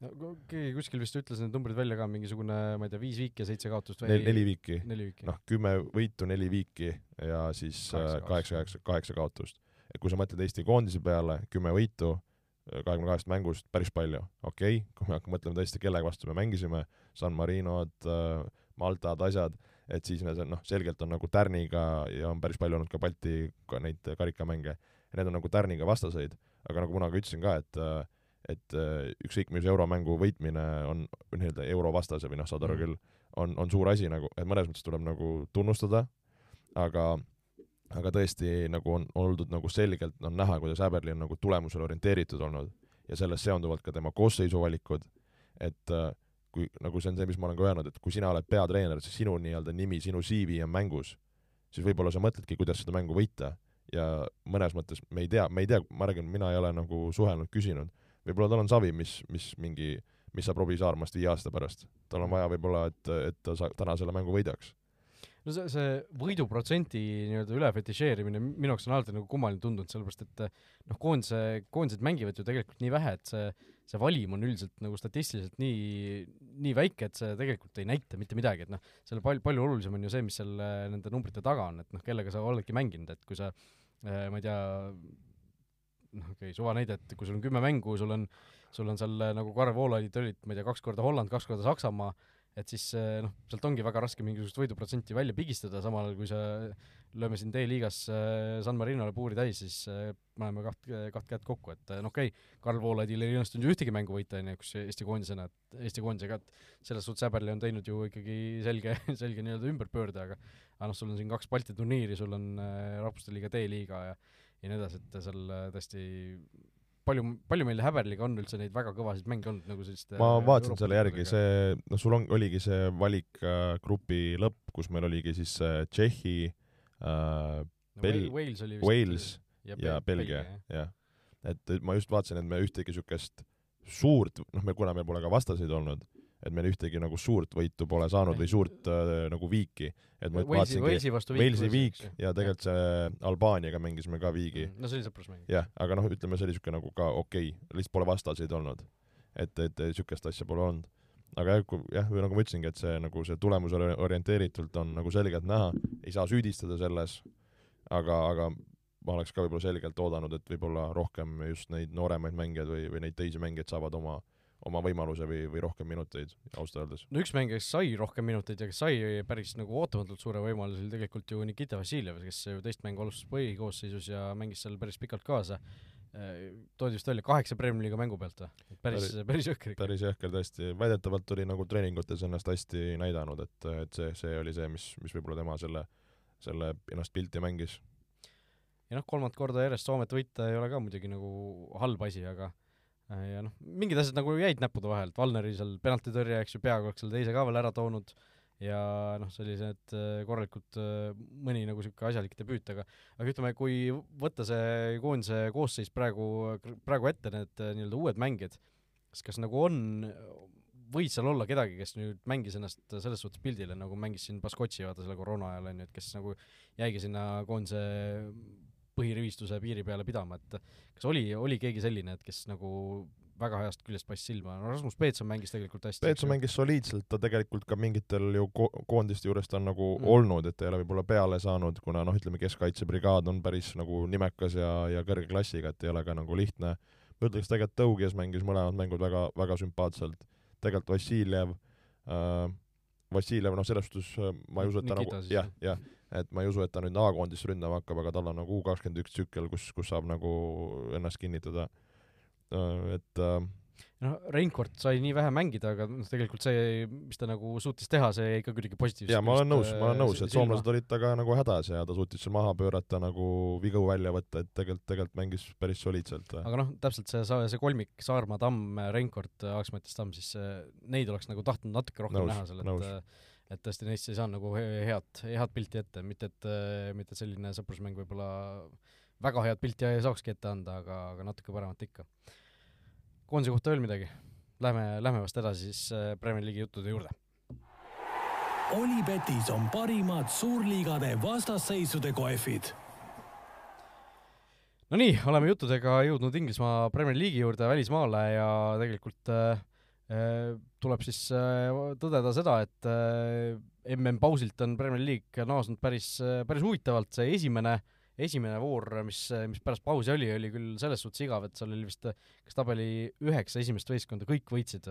no keegi kuskil vist ütles need numbrid välja ka, mingisugune, ma ei tea, viis viiki ja seitse kaotust või Nel, neli viiki. neli viiki. noh, kümme võitu, neli viiki ja siis kaheksa, kaheksa, kaheksa kaotust. et kui sa mõtled Eesti koondise peale, kümme võitu, kahekümne kaheksast mängust päris palju, okei okay,, kui me hakkame mõtlema tõesti, kellega vastu me mängisime, San Marinod, Maltad, asjad, et siis me noh, selgelt on nagu tärniga ja on päris palju olnud ka Balti ka neid karikamänge need on nagu tärniga vastaseid, aga nagu kunagi ütlesin ka, et et ükskõik mis euromängu võitmine on nii-öelda eurovastase või noh, saad aru mm. küll, on, on suur asi nagu, et mõnes mõttes tuleb nagu tunnustada, aga aga tõesti nagu on oldud nagu selgelt on näha, kuidas Äberli on nagu tulemusele orienteeritud olnud ja sellest seonduvalt ka tema koosseisuvalikud, et äh, kui nagu see on see, mis ma olen ka öelnud, et kui sina oled peatreener, siis sinu nii-öelda nimi, sinu CV on mängus, siis võib-olla sa mõtledki, kuidas seda mängu võita. Ja mõnes mõttes me ei tea, me ei tea, ma räägin, mina ei ole nagu suhelnud, küsinud, võib-olla tal on savi, mis, mis mingi, mis saab Robbie Saarmast viie aasta pärast. tal on vaja võib-olla, et, et ta sa-, täna selle mängu võidaks no see, see võiduprotsenti nii-öelda üle fetišeerimine minu jaoks on alati nagu kummaline tundunud, sellepärast et noh, koondise, koondised mängivad ju tegelikult nii vähe, et see, see valim on üldiselt nagu statistiliselt nii, nii väike, et see tegelikult ei näita mitte midagi, et noh, selle palju, palju olulisem on ju see, mis seal nende numbrite taga on, et noh, kellega sa oledki mänginud, et kui sa äh, ma ei tea, noh, okei okay,, suva näide, et kui sul on kümme mängu, sul on, sul on seal nagu Karel Voolaidid olid, ma ei tea, kaks korda Holland, kaks korda Saksamaa, et siis eh, noh, sealt ongi väga raske mingisugust võiduprotsenti välja pigistada, samal ajal kui sa lööme siin D-liigas eh, San Marinole puuri täis, siis eh, paneme kaht, kaht kätt kokku, et no okei okay,, Karl Voolaidil ei õnnestunud ju ühtegi mängu võita, on ju, kus Eesti koondisena, et Eesti koondisega, et selles suhtes Äberli on teinud ju ikkagi selge, (laughs) selge nii-öelda ümberpöörde, aga aga noh, sul on siin kaks Balti turniiri, sul on Rahvuste Liiga D-liiga ja ja nii edasi, et seal tõesti palju, palju meil häberliga on üldse neid väga kõvasid mänge olnud nagu sellist ma vaatasin selle järgi, see, noh, sul on, oligi see valik äh, grupi lõpp, kus meil oligi siis äh, Tšehhi äh,, Bel-, Wales, Wales ja, ja Belgia, jah. et, et ma just vaatasin, et me ühtegi niisugust suurt, noh, me, kuna meil pole ka vastaseid olnud, et meil ühtegi nagu suurt võitu pole saanud või suurt äh, nagu viiki, et ma vaatasingi Walesi vastu viik, Walesi viik ja tegelikult see Albaaniaga mängisime ka viigi. Mm, no see oli sõprusmäng. jah, aga noh, ütleme see oli niisugune nagu ka okei okay,, lihtsalt pole vastaseid olnud. et, et niisugust asja pole olnud. aga jah, kui jah, või nagu ma ütlesingi, et see nagu see tulemusele orienteeritult on nagu selgelt näha, ei saa süüdistada selles, aga, aga ma oleks ka võib-olla selgelt oodanud, et võib-olla rohkem just neid nooremaid mängijaid või, või neid teisi mängijaid saavad oma oma võimaluse või, või rohkem minuteid, ausalt öeldes. no üks mängija, kes sai rohkem minuteid ja kes sai päris nagu ootamatult suure võimaluse, oli tegelikult ju Nikita Vassiljev, kes ju teist mängu alustas põhikoosseisus ja mängis seal päris pikalt kaasa. Toodi vist välja kaheksa Premier League'i mängu pealt või? päris, päris jõhker ikka. päris jõhker tõesti, väidetavalt oli nagu treeningutes ennast hästi näidanud, et, et see, see oli see, mis, mis võib-olla tema selle, selle ennast pilti mängis. ja noh, kolmandat korda järjest Soomet võita ei ole ka muidugi nagu halb asi, aga ja noh, mingid asjad nagu jäid näppude vahelt, Valneri seal penaltitõrje, eks ju, peaaegu oleks selle teise ka veel ära toonud. Ja noh, sellised äh, korralikult äh, mõni nagu niisugune asjalik debüüt, aga aga ütleme, kui võtta see koondise koosseis praegu, praegu ette, need nii-öelda uued mängijad, siis kas nagu on, võis seal olla kedagi, kes nüüd mängis ennast selles suhtes pildile, nagu mängis siin Baskotši vaata selle koroona ajal, on ju, et kes nagu jäigi sinna koondise põhirivistuse piiri peale pidama, et kas oli, oli keegi selline, et kes nagu väga heast küljest paistis silma, no Rasmus Peetson mängis tegelikult hästi. Peetson mängis soliidselt, ta tegelikult ka mingitel ju ko-, koondiste juures ta on nagu mm. olnud, et ta ei ole võib-olla peale saanud, kuna noh, ütleme keskkaitsebrigaad on päris nagu nimekas ja, ja kõrge klassiga, et ei ole ka nagu lihtne. ma ütleks tegelikult Tõugias mängis mõlemad mängud väga, väga sümpaatselt. tegelikult Vassiljev äh,, Vassiljev, noh, selles suhtes äh, ma ei usu, et ta Nikita nagu jah, jah, et ma ei usu, et ta nüüd A-koondist ründama hakkab, aga tal on nagu U kakskümmend üks tsükkel, kus, kus saab nagu ennast kinnitada. Äh, et äh, noh, Reinkord sai nii vähe mängida, aga noh, tegelikult see, mis ta nagu suutis teha, see jäi ka kuidagi positiivselt. jaa, ma olen nõus, ma olen nõus, et soomlased olid temaga nagu hädas ja ta suutis seal maha pöörata, nagu vigu välja võtta, et tegelikult, tegelikult mängis päris soliidselt. aga noh, täpselt see, see kolmik Saarma, Tamm, Reinkord, Aaksmetis, Tamm, siis neid oleks nagu tahtnud natuke rohkem nõus, näha seal, et et tõesti neist ei saanud nagu head, head pilti ette, mitte et, mitte et selline sõprusmäng võib-olla väga head pilti ei saakski ette anda, aga, aga natuke paremat ikka. koondise kohta veel midagi? Lähme, lähme vast edasi siis äh, Premier League'i juttude juurde. Olipetis on parimad suurliigade vastasseisude kohvid. Nonii, oleme juttudega jõudnud Inglismaa Premier League'i juurde välismaale ja tegelikult äh, tuleb siis tõdeda seda, et MM-pausilt on Premier League naasnud päris, päris huvitavalt, see esimene äh, esimene voor, mis, mis pärast pausi oli, oli küll selles suhtes igav, et seal oli vist kas tabeli üheksa esimest võistkonda kõik võitsid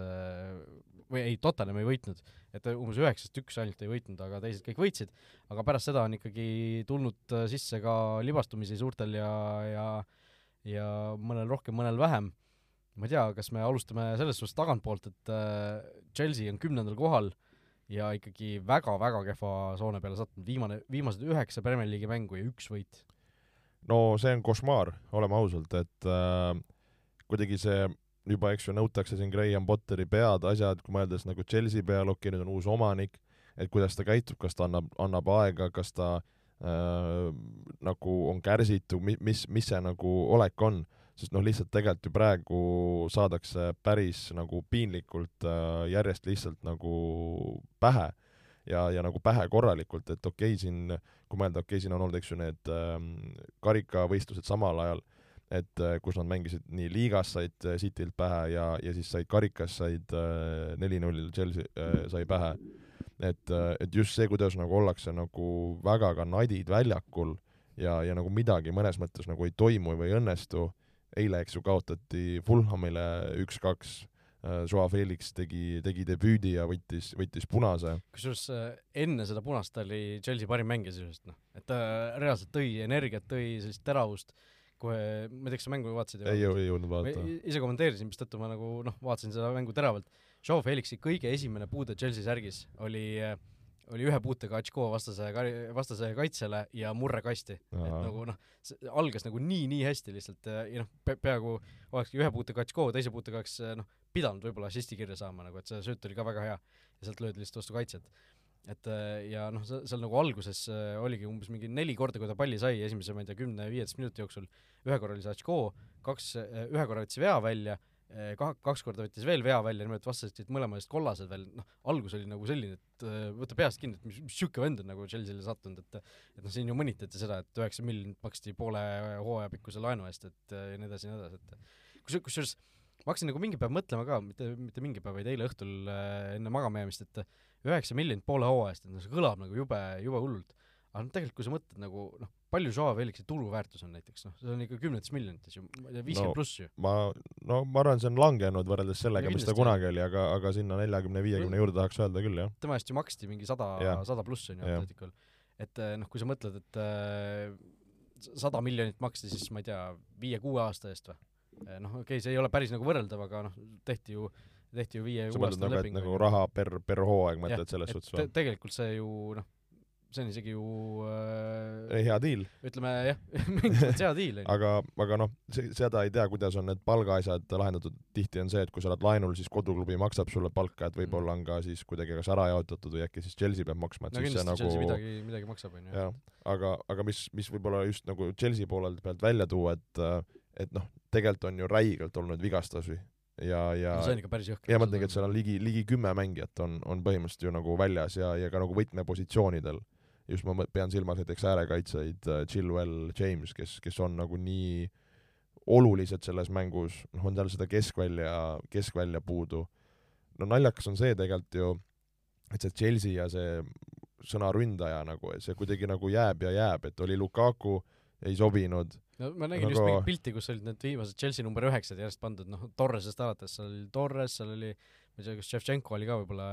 või ei, Tottenham ei võitnud, et umbes üheksast üks ainult ei võitnud, aga teised kõik võitsid, aga pärast seda on ikkagi tulnud sisse ka libastumisi suurtel ja, ja ja mõnel rohkem, mõnel vähem. Ma ei tea, kas me alustame selles suhtes tagantpoolt, et äh, Chelsea on kümnendal kohal ja ikkagi väga-väga kehva soone peale sattunud, viimane, viimased üheksa Premier League'i mängu ja üks võit. No see on košmaar, oleme ausalt, et äh, kuidagi see juba, eks ju, nõutakse siin Graham Potteri pead, asjad, kui mõeldes nagu Chelsea peale, okei okay,, nüüd on uus omanik, et kuidas ta käitub, kas ta annab, annab aega, kas ta äh, nagu on kärsitu, mis, mis see nagu olek on, sest noh, lihtsalt tegelikult ju praegu saadakse päris nagu piinlikult äh, järjest lihtsalt nagu pähe ja, ja nagu pähe korralikult, et okei okay,, siin, kui mõelda, okei okay,, siin on olnud, eks ju, need äh, karikavõistlused samal ajal, et äh, kus nad mängisid nii liigas said äh, Citylt pähe ja, ja siis said karikas said neli-null Chelsea sai pähe. et et just see, kuidas nagu ollakse nagu väga ka nadid väljakul ja, ja nagu midagi mõnes mõttes nagu ei toimu või ei õnnestu, eile, eks ju, kaotati Fulhamile üks-kaks Äh, Joa Felix tegi, tegi debüüdi ja võttis, võttis punase. kusjuures äh, enne seda punast oli Chelsea parim mängija sisuliselt, noh, et ta reaalselt tõi energiat, tõi sellist teravust, kohe, ma ei tea, kas sa mängu vaatasid? ei, ei jõudnud vaadata. ise kommenteerisin, mistõttu ma nagu noh, vaatasin seda mängu teravalt. Joe Felixi kõige esimene puude Chelsea särgis oli äh, oli ühe puutega Atško vastase, vastase kaitsele ja murre kasti. et nagu noh, algas nagu nii-nii hästi lihtsalt ja noh pe, peaaegu olekski ühe puutega Atško, teise puutega oleks noh, pidanud võib-olla assisti kirja saama nagu, et see sööt oli ka väga hea ja sealt löödi lihtsalt vastu kaitset. et äh, ja noh, seal nagu alguses oligi umbes mingi neli korda, kui ta palli sai esimese, ma ei tea, kümne-viieteist minuti jooksul, ühe korra oli see Atško, kaks, ühe korra võttis vea välja, ka-, kaks korda võttis veel vea välja, niimoodi vastased olid mõlema eest kollased veel, noh, algus oli nagu selline, et võta peast kinni, et mis, mis sihuke vend on nagu Chelsea'le sattunud, et et noh, siin ju mõnitati seda, et üheksa miljonit maksti poole hooaja pikkuse laenu eest, et ja nii edasi ja nii edasi, et kus, kusjuures ma hakkasin nagu mingi päev mõtlema ka, mitte, mitte mingi päev, vaid eile õhtul enne magama jäämist, et üheksa miljonit poole hooaja eest, et noh, see kõlab nagu jube, jube hullult. Aga noh, tegelikult kui sa mõtled nagu noh, palju Joao Felixi turuväärtus on näiteks, noh, see on ikka kümnetes miljonites ju, ma ei tea, viiskümmend no, pluss ju. ma, no ma arvan, see on langenud võrreldes sellega mis ta kunagi oli, aga, aga sinna neljakümne, viiekümne juurde tahaks öelda küll, jah. tema eest ju maksti mingi sada, sada pluss on ju Atleticul. et äh, noh, kui sa mõtled, et äh, sada miljonit maksti siis ma ei tea, viie-kuue aasta eest või? Eh, noh, okei okay,, see ei ole päris nagu võrreldav, aga noh, tehti ju, tehti ju viie sa mõtled nagu, et nagu raha per, per hooaeg mõtled selles suhtes või? tegelikult see ju noh, see on isegi ju äh, hea diil. ütleme jah, (laughs) mingis (laughs) mõttes hea diil. aga, aga noh, see, seda ei tea, kuidas on need palgaasjad lahendatud, tihti on see, et kui sa oled laenul, siis koduklubi maksab sulle palka, et võib-olla on ka siis kuidagi kas ära jaotatud või äkki siis Chelsea peab maksma, et no, siis see nagu midagi, midagi maksab, on ju. jah, aga, aga mis, mis võib-olla just nagu Chelsea poolelt pealt välja tuua, et et noh, tegelikult on ju räigelt olnud vigastusi ja, ja no see on ikka päris jõhker. ja ma mõtlengi, et seal on ligi, ligi kümme mängijat on, on põhimõtteliselt ju nagu väljas ja, ja ka nagu võtmepositsioonidel. Just ma pean silmas näiteks äärekaitseid uh, Chilwell, James, kes, kes on nagu nii olulised selles mängus, noh, on tal seda keskvälja, keskvälja puudu. no naljakas on see tegelikult ju, et see Chelsea ja see sõna ründaja nagu, see kuidagi nagu jääb ja jääb, et oli Lukaku, ei sobinud no ma nägin aga... just mingit pilti, kus olid need viimased Chelsea number üheksad järjest pandud, noh, Torresest alates, seal oli Torres, seal oli ma ei tea, kas Ševtšenko oli ka võib-olla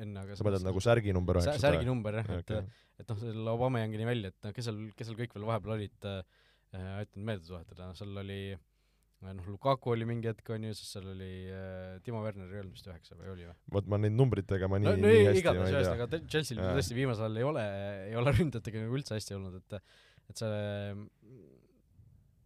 enne, aga sa mõtled nagu särgi number üheksa? särgi number jah, et okay. et noh, selle Aubameyangini välja, et noh, kes seal, kes seal kõik veel vahepeal olid äh,, aitan meelde tuletada, seal oli noh, Lukaku oli mingi hetk, on ju, siis seal oli äh, Timo Werner ei olnud vist üheksa või oli või? vot ma neid numbritega ma nii no, no, nii hästi igatahes ühesõnaga Chelsea'l tõesti viimasel ajal ei ole, ei ole ründajatega nagu üldse hästi olnud, et et see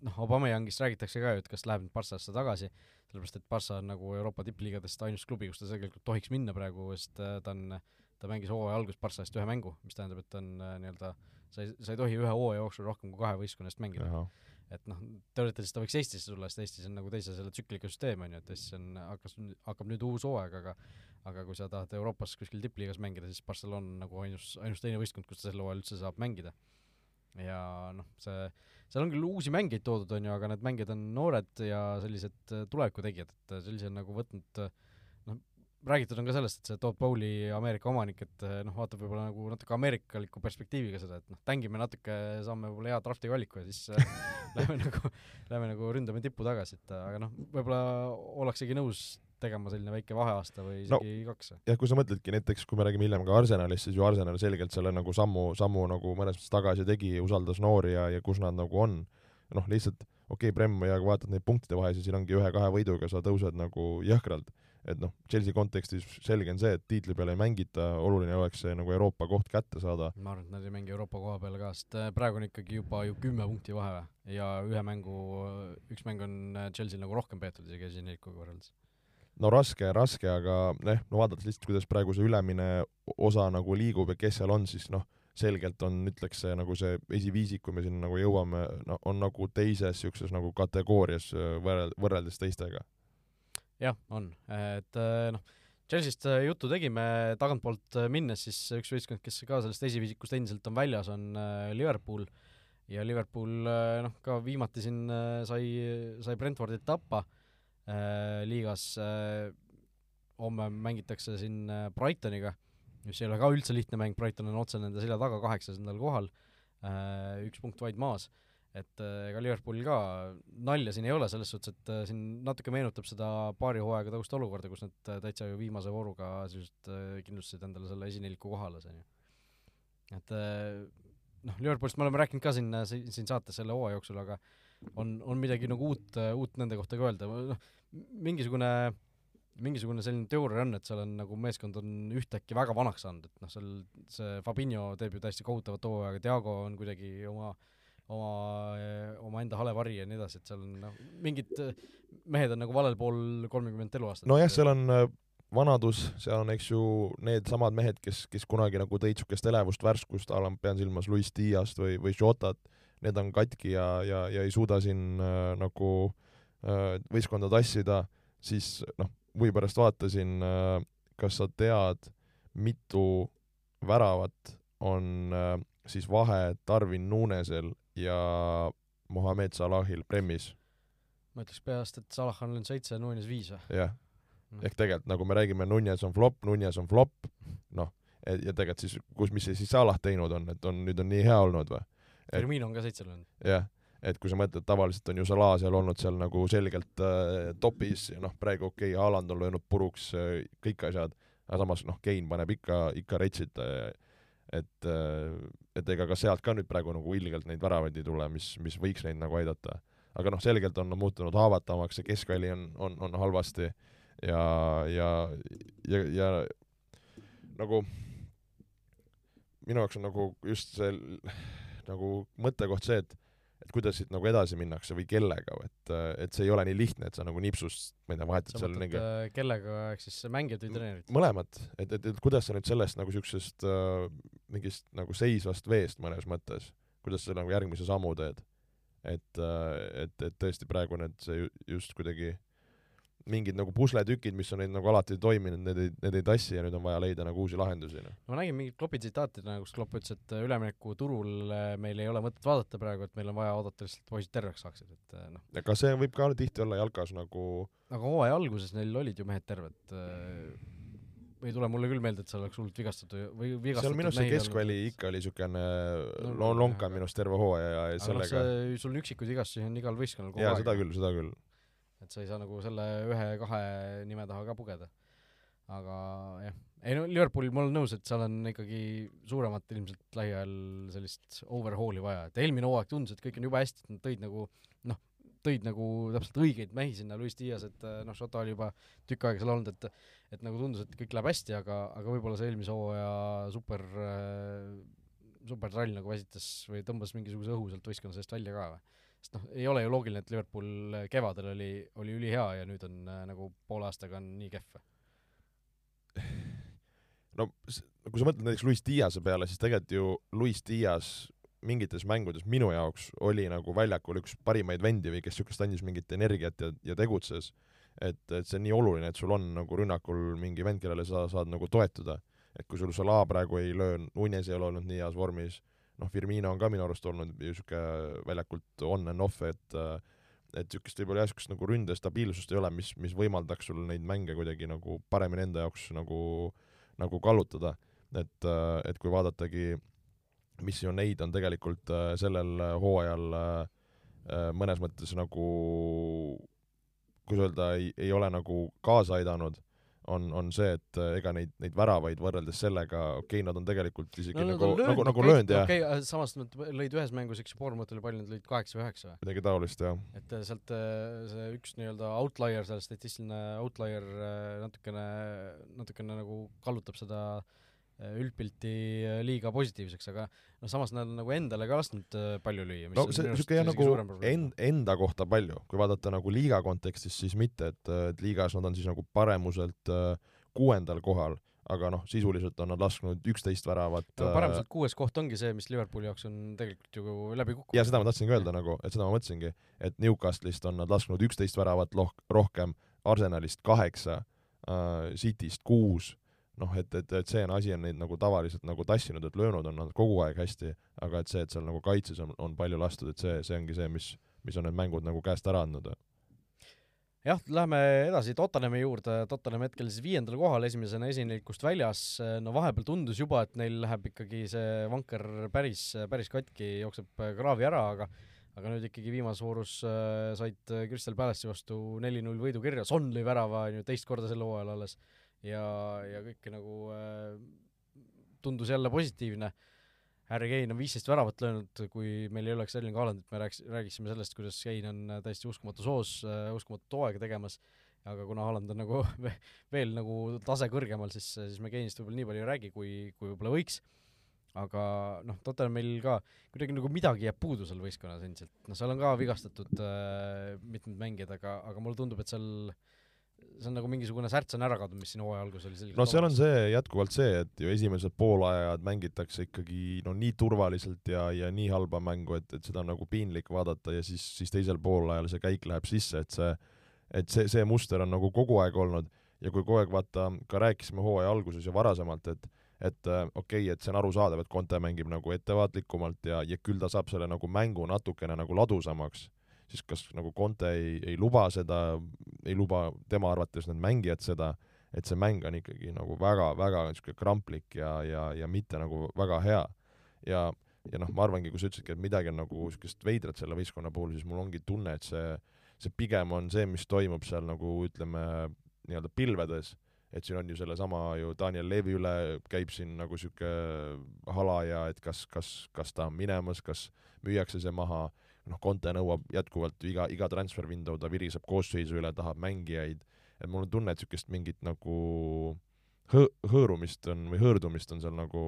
noh, Aubameyangist räägitakse ka ju, et kas läheb nüüd Barssasse tagasi, sellepärast et Barssa on nagu Euroopa tippliigadest ainus klubi, kus ta tegelikult tohiks minna praegu, sest äh, ta on, ta mängis hooaja alguses Barssa eest ühe mängu, mis tähendab, et ta on äh, nii-öelda, sa ei, sa ei tohi ühe hooaja jooksul rohkem kui kahe võistkonna eest mängida. et noh, teoreetiliselt ta võiks Eestisse tulla, sest Eestis on nagu teise selle tsükliga süsteem, on ju, et Eestis on, hakkas, hakkab nüüd uus hooaeg, aga aga kui sa tahad Euroopas kuskil tippliigas mängida, siis Barcelona on nagu ainus, ainus teine võistkond, kus ta sel hooajal üldse saab mängida. ja noh, see seal on küll uusi mängijaid toodud, on ju, aga need mängijad on noored ja sellised äh, tulevikutegijad, et äh, sellise nagu võtnud, äh, noh, räägitud on ka sellest, et see Todd Bowley Ameerika omanik, et noh, vaatab võib-olla nagu natuke ameerikaliku perspektiiviga seda, et noh, tängime natuke, saame võib-olla hea drafti valiku ja siis äh, (laughs) lähme nagu, lähme nagu ründame tippu tagasi, et aga noh, võib-olla ollaksegi nõus tegema selline väike vaheaasta või isegi no, kaks. jah, kui sa mõtledki näiteks, kui me räägime hiljem ka Arsenalist, siis ju Arsenal selgelt selle nagu sammu, sammu nagu mõnes mõttes tagasi tegi, usaldas noori ja, ja kus nad nagu on. noh, lihtsalt okei okay,, Prem ja kui vaatad neid punktide vahesid, siin ongi ühe-kahe võiduga sa tõused nagu jõhkralt et noh, Chelsea kontekstis selge on see, et tiitli peale ei mängita, oluline oleks see nagu Euroopa koht kätte saada. ma arvan, et nad ei mängi Euroopa koha peale ka, sest äh, praegu on ikkagi juba ju kümme punkti vahe ja ühe mängu, üks mäng on äh, Chelsea'l nagu rohkem peetud isegi esinelikuga võrreldes. No raske, raske, aga noh, no vaadates lihtsalt, kuidas praegu see ülemine osa nagu liigub ja kes seal on, siis noh, selgelt on, ütleks see nagu see esiviisik, kui me sinna nagu jõuame, no on nagu teises niisuguses nagu kategoorias äh, võrreld-, võrreldes teistega. Jah, on, et äh, noh, Chelsea'st äh, juttu tegime, tagantpoolt minnes siis üks võistkond, kes ka sellest esiviisikust endiselt on väljas, on Liverpool. Ja Liverpool noh, ka viimati siin sai, sai Brentfordit tappa liigas äh,, homme mängitakse siin Brightoniga, mis ei ole ka üldse lihtne mäng, Brighton on otse nende selja taga, kaheksasendal kohal äh,, üks punkt vaid maas et äh, ega Liverpoolil ka nalja siin ei ole, selles suhtes, et äh, siin natuke meenutab seda paari hooaega tagust olukorda, kus nad äh, täitsa ju viimase vooruga sisuliselt kindlustasid endale selle esineliku koha alles, on ju. et noh, Liverpoolist me oleme rääkinud ka siin, siin saates selle hooaja jooksul, aga on, on midagi nagu uut, uut nende kohta ka öelda, noh, mingisugune mingisugune selline teooria on, et seal on nagu meeskond on ühtäkki väga vanaks saanud, et noh, seal see Fabinho teeb ju täiesti kohutavat hooaega, Diago on kuidagi oma oma, omaenda hale vari ja nii edasi, et seal on noh, mingid mehed on nagu valel pool kolmekümmet eluaastat. nojah, seal on äh, vanadus, seal on, eks ju, needsamad mehed, kes, kes kunagi nagu tõid niisugust elevust, värskust, pean silmas Luis Diast või, või Jotat, need on katki ja, ja, ja ei suuda siin äh, nagu võistkonda tassida, siis noh, huvi pärast vaatasin äh,, kas sa tead, mitu väravat on äh, siis vahe Darwin Nunesel ja Mohamed Salahil Premis. ma ütleks peast, et Salah on löönud seitse, Nunes viis või? jah no., ehk tegelikult nagu me räägime, Nunes on flop, Nunes on flop, noh, ja tegelikult siis, kus, mis see siis Salah teinud on, et on, nüüd on nii hea olnud või? Firmino on ka seitse löönud. jah, et kui sa mõtled, tavaliselt on ju Salah seal olnud seal nagu selgelt äh, topis ja noh, praegu okei okay,, Haaland on löönud puruks äh, kõik asjad, aga samas noh, Kein paneb ikka, ikka retsit äh, et, äh, et ega ka sealt ka nüüd praegu nagu ilgelt neid väravaid ei tule, mis, mis võiks neid nagu aidata. aga noh, selgelt on nad muutunud haavatavamaks, see keskväli on, on, on halvasti ja, ja, ja, ja nagu minu jaoks on nagu just see nagu mõttekoht see, et et kuidas siit nagu edasi minnakse või kellega, et, et see ei ole nii lihtne, et sa nagu nipsust, ma ei tea, vahetad seal äh, kellega, ehk siis mängijad või treenerid? mõlemad, et, et, et kuidas sa nüüd sellest nagu niisugusest äh, mingist nagu seisvast veest mõnes mõttes, kuidas sa nagu järgmise sammu teed? et, äh, et, et tõesti praegu need, see just kuidagi äh, mingid nagu pusletükid, mis on neid nagu alati toiminud, need ei, need ei tassi ja nüüd on vaja leida nagu uusi lahendusi, noh. ma nägin mingit Kloppi tsitaati täna, kus Klopp ütles, et üleminekuturul äh, meil ei ole mõtet vaadata praegu, et meil on vaja oodata lihtsalt poisid terveks saaksid, et äh, noh. aga see võib ka tihti olla jalkas nagu aga hooaja alguses neil olid ju mehed terved äh, ei tule mulle küll meelde, et seal oleks hullult vigastatud või vigastatud seal minu arust see keskväli olnud. ikka oli niisugune no, lonka minu arust terve hooaja ja noh, sellega aga sul on üksikuid vigastusi on igal võistkonnal kogu aeg. jaa, seda küll, seda küll et sa ei saa nagu selle ühe-kahe nime taha ka pugeda. aga jah, ei no Liverpoolil ma olen nõus, et seal on ikkagi suuremat ilmselt lähiajal sellist overhaul'i vaja, et eelmine hooaeg tundus, et kõik on jube hästi, et nad tõid nagu noh, tõid nagu täpselt õigeid mehi sinna, Luis Dias, et noh, Šota oli juba tükk aega seal olnud, et et nagu tundus, et kõik läheb hästi, aga, aga võib-olla see eelmise hooaja super äh, supertrall nagu väsitas või tõmbas mingisuguse õhu sealt võistkonna seest välja ka või? Sest noh, ei ole ju loogiline, et Liverpool kevadel oli, oli ülihea ja nüüd on äh, nagu poole aastaga on nii kehv. (sighs) no kui sa mõtled näiteks Luis Diase peale, siis tegelikult ju Luis Dias mingites mängudes minu jaoks oli nagu väljakul üks parimaid vendi või kes niisugust andis mingit energiat ja, ja tegutses. et, et see on nii oluline, et sul on nagu rünnakul mingi vend, kellele sa saad nagu toetuda. et kui sul Salah praegu ei löö, Nunes ei ole olnud nii heas vormis noh, Firmino on ka minu arust olnud niisugune väljakult on and off, et et niisugust võib-olla jah, niisugust nagu ründe stabiilsust ei ole, mis, mis võimaldaks sul neid mänge kuidagi nagu paremini enda jaoks nagu, nagu kallutada. et, et kui vaadatagi, mis ju neid on tegelikult äh, sellel hooajal äh, mõnes mõttes nagu, kuidas öelda, ei, ei ole nagu kaasa aidanud on, on see, et äh, ega neid, neid väravaid võrreldes sellega, okei okay,, nad on tegelikult isegi no, nagu, nagu, nagu löönud ja okei okay,, samas nad lõid ühes mängus, eks ju, Bournemouth oli palju, nad lõid kaheksa või üheksa või? midagi taolist, jah. et äh, sealt äh, see üks nii-öelda outlier, see statistiline outlier natukene, natukene nagu kallutab seda üldpilti liiga positiivseks, aga noh, samas nad on nagu endale ka lasknud palju lüüa. no see niisugune jah, nagu end, enda kohta palju, kui vaadata nagu liiga kontekstis, siis mitte, et, et liigas nad on siis nagu paremuselt äh, kuuendal kohal, aga noh, sisuliselt on nad lasknud üksteist väravat no, paremuselt kuues koht ongi see, mis Liverpooli jaoks on tegelikult ju läbi kukkunud. ja seda ma tahtsingi öelda nagu, et seda ma mõtlesingi, et Newcastle'ist on nad lasknud üksteist väravat loh-, rohkem, Arsenalist kaheksa äh,, Cityst kuus noh, et, et, et see on asi, on neid nagu tavaliselt nagu tassinud, et löönud on nad kogu aeg hästi, aga et see, et seal nagu kaitses on, on palju lastud, et see, see ongi see, mis, mis on need mängud nagu käest ära andnud. jah, lähme edasi Tottenhami juurde, Tottenham hetkel siis viiendal kohal, esimesena esinevikust väljas, no vahepeal tundus juba, et neil läheb ikkagi see vanker päris, päris katki, jookseb kraavi ära, aga aga nüüd ikkagi viimases voorus äh, said Crystal Palace'i vastu neli-null võidu kirja, Son lõi värava, on ju, teist korda sel hooajal alles. äh, ja, ja kõik nagu äh, tundus jälle positiivne. Harry Kane on viisteist väravat löönud, kui meil ei oleks Erling Haalandit, me rääkis, räägiksime sellest, kuidas Kane on äh, täiesti uskumatu soos äh,, uskumatut hooaega tegemas, aga kuna Haaland on nagu (laughs) veel nagu tase kõrgemal, siis, siis me Kane'ist võib-olla nii palju ei räägi, kui, kui võib-olla võiks. Aga noh, Tottenhamil ka kuidagi nagu midagi jääb puudu seal võistkonnas endiselt, noh, seal on ka vigastatud äh, mitmed mängijad, aga, aga mulle tundub, et seal äh, see on nagu mingisugune särts on ära kadunud, mis siin hooaja alguses oli selgelt no seal on see jätkuvalt see, et ju esimesed poolajad mängitakse ikkagi no nii turvaliselt ja, ja nii halba mängu, et, et seda on nagu piinlik vaadata ja siis, siis teisel poolajal see käik läheb sisse, et see, et see, see muster on nagu kogu aeg olnud. Ja kui kogu aeg vaata, ka rääkisime hooaja alguses ja varasemalt, et et äh, okei okay,, et see on arusaadav, et Conte mängib nagu ettevaatlikumalt ja, ja küll ta saab selle nagu mängu natukene nagu ladusamaks siis kas nagu Conte ei, ei luba seda, ei luba tema arvates need mängijad seda, et see mäng on ikkagi nagu väga-väga niisugune kramplik ja, ja, ja mitte nagu väga hea. ja, ja noh, ma arvangi, kui sa ütlesidki, et midagi on nagu niisugust veidrat selle võistkonna puhul, siis mul ongi tunne, et see, see pigem on see, mis toimub seal nagu ütleme, nii-öelda pilvedes, et siin on ju sellesama ju Daniel Levi üle käib siin nagu niisugune hala ja et kas, kas, kas ta on minemas, kas müüakse see maha noh, Conte nõuab jätkuvalt iga, iga transfer window ta viriseb koosseisu üle, tahab mängijaid, et mul on tunne, et niisugust mingit nagu hõ-, hõõrumist on või hõõrdumist on seal nagu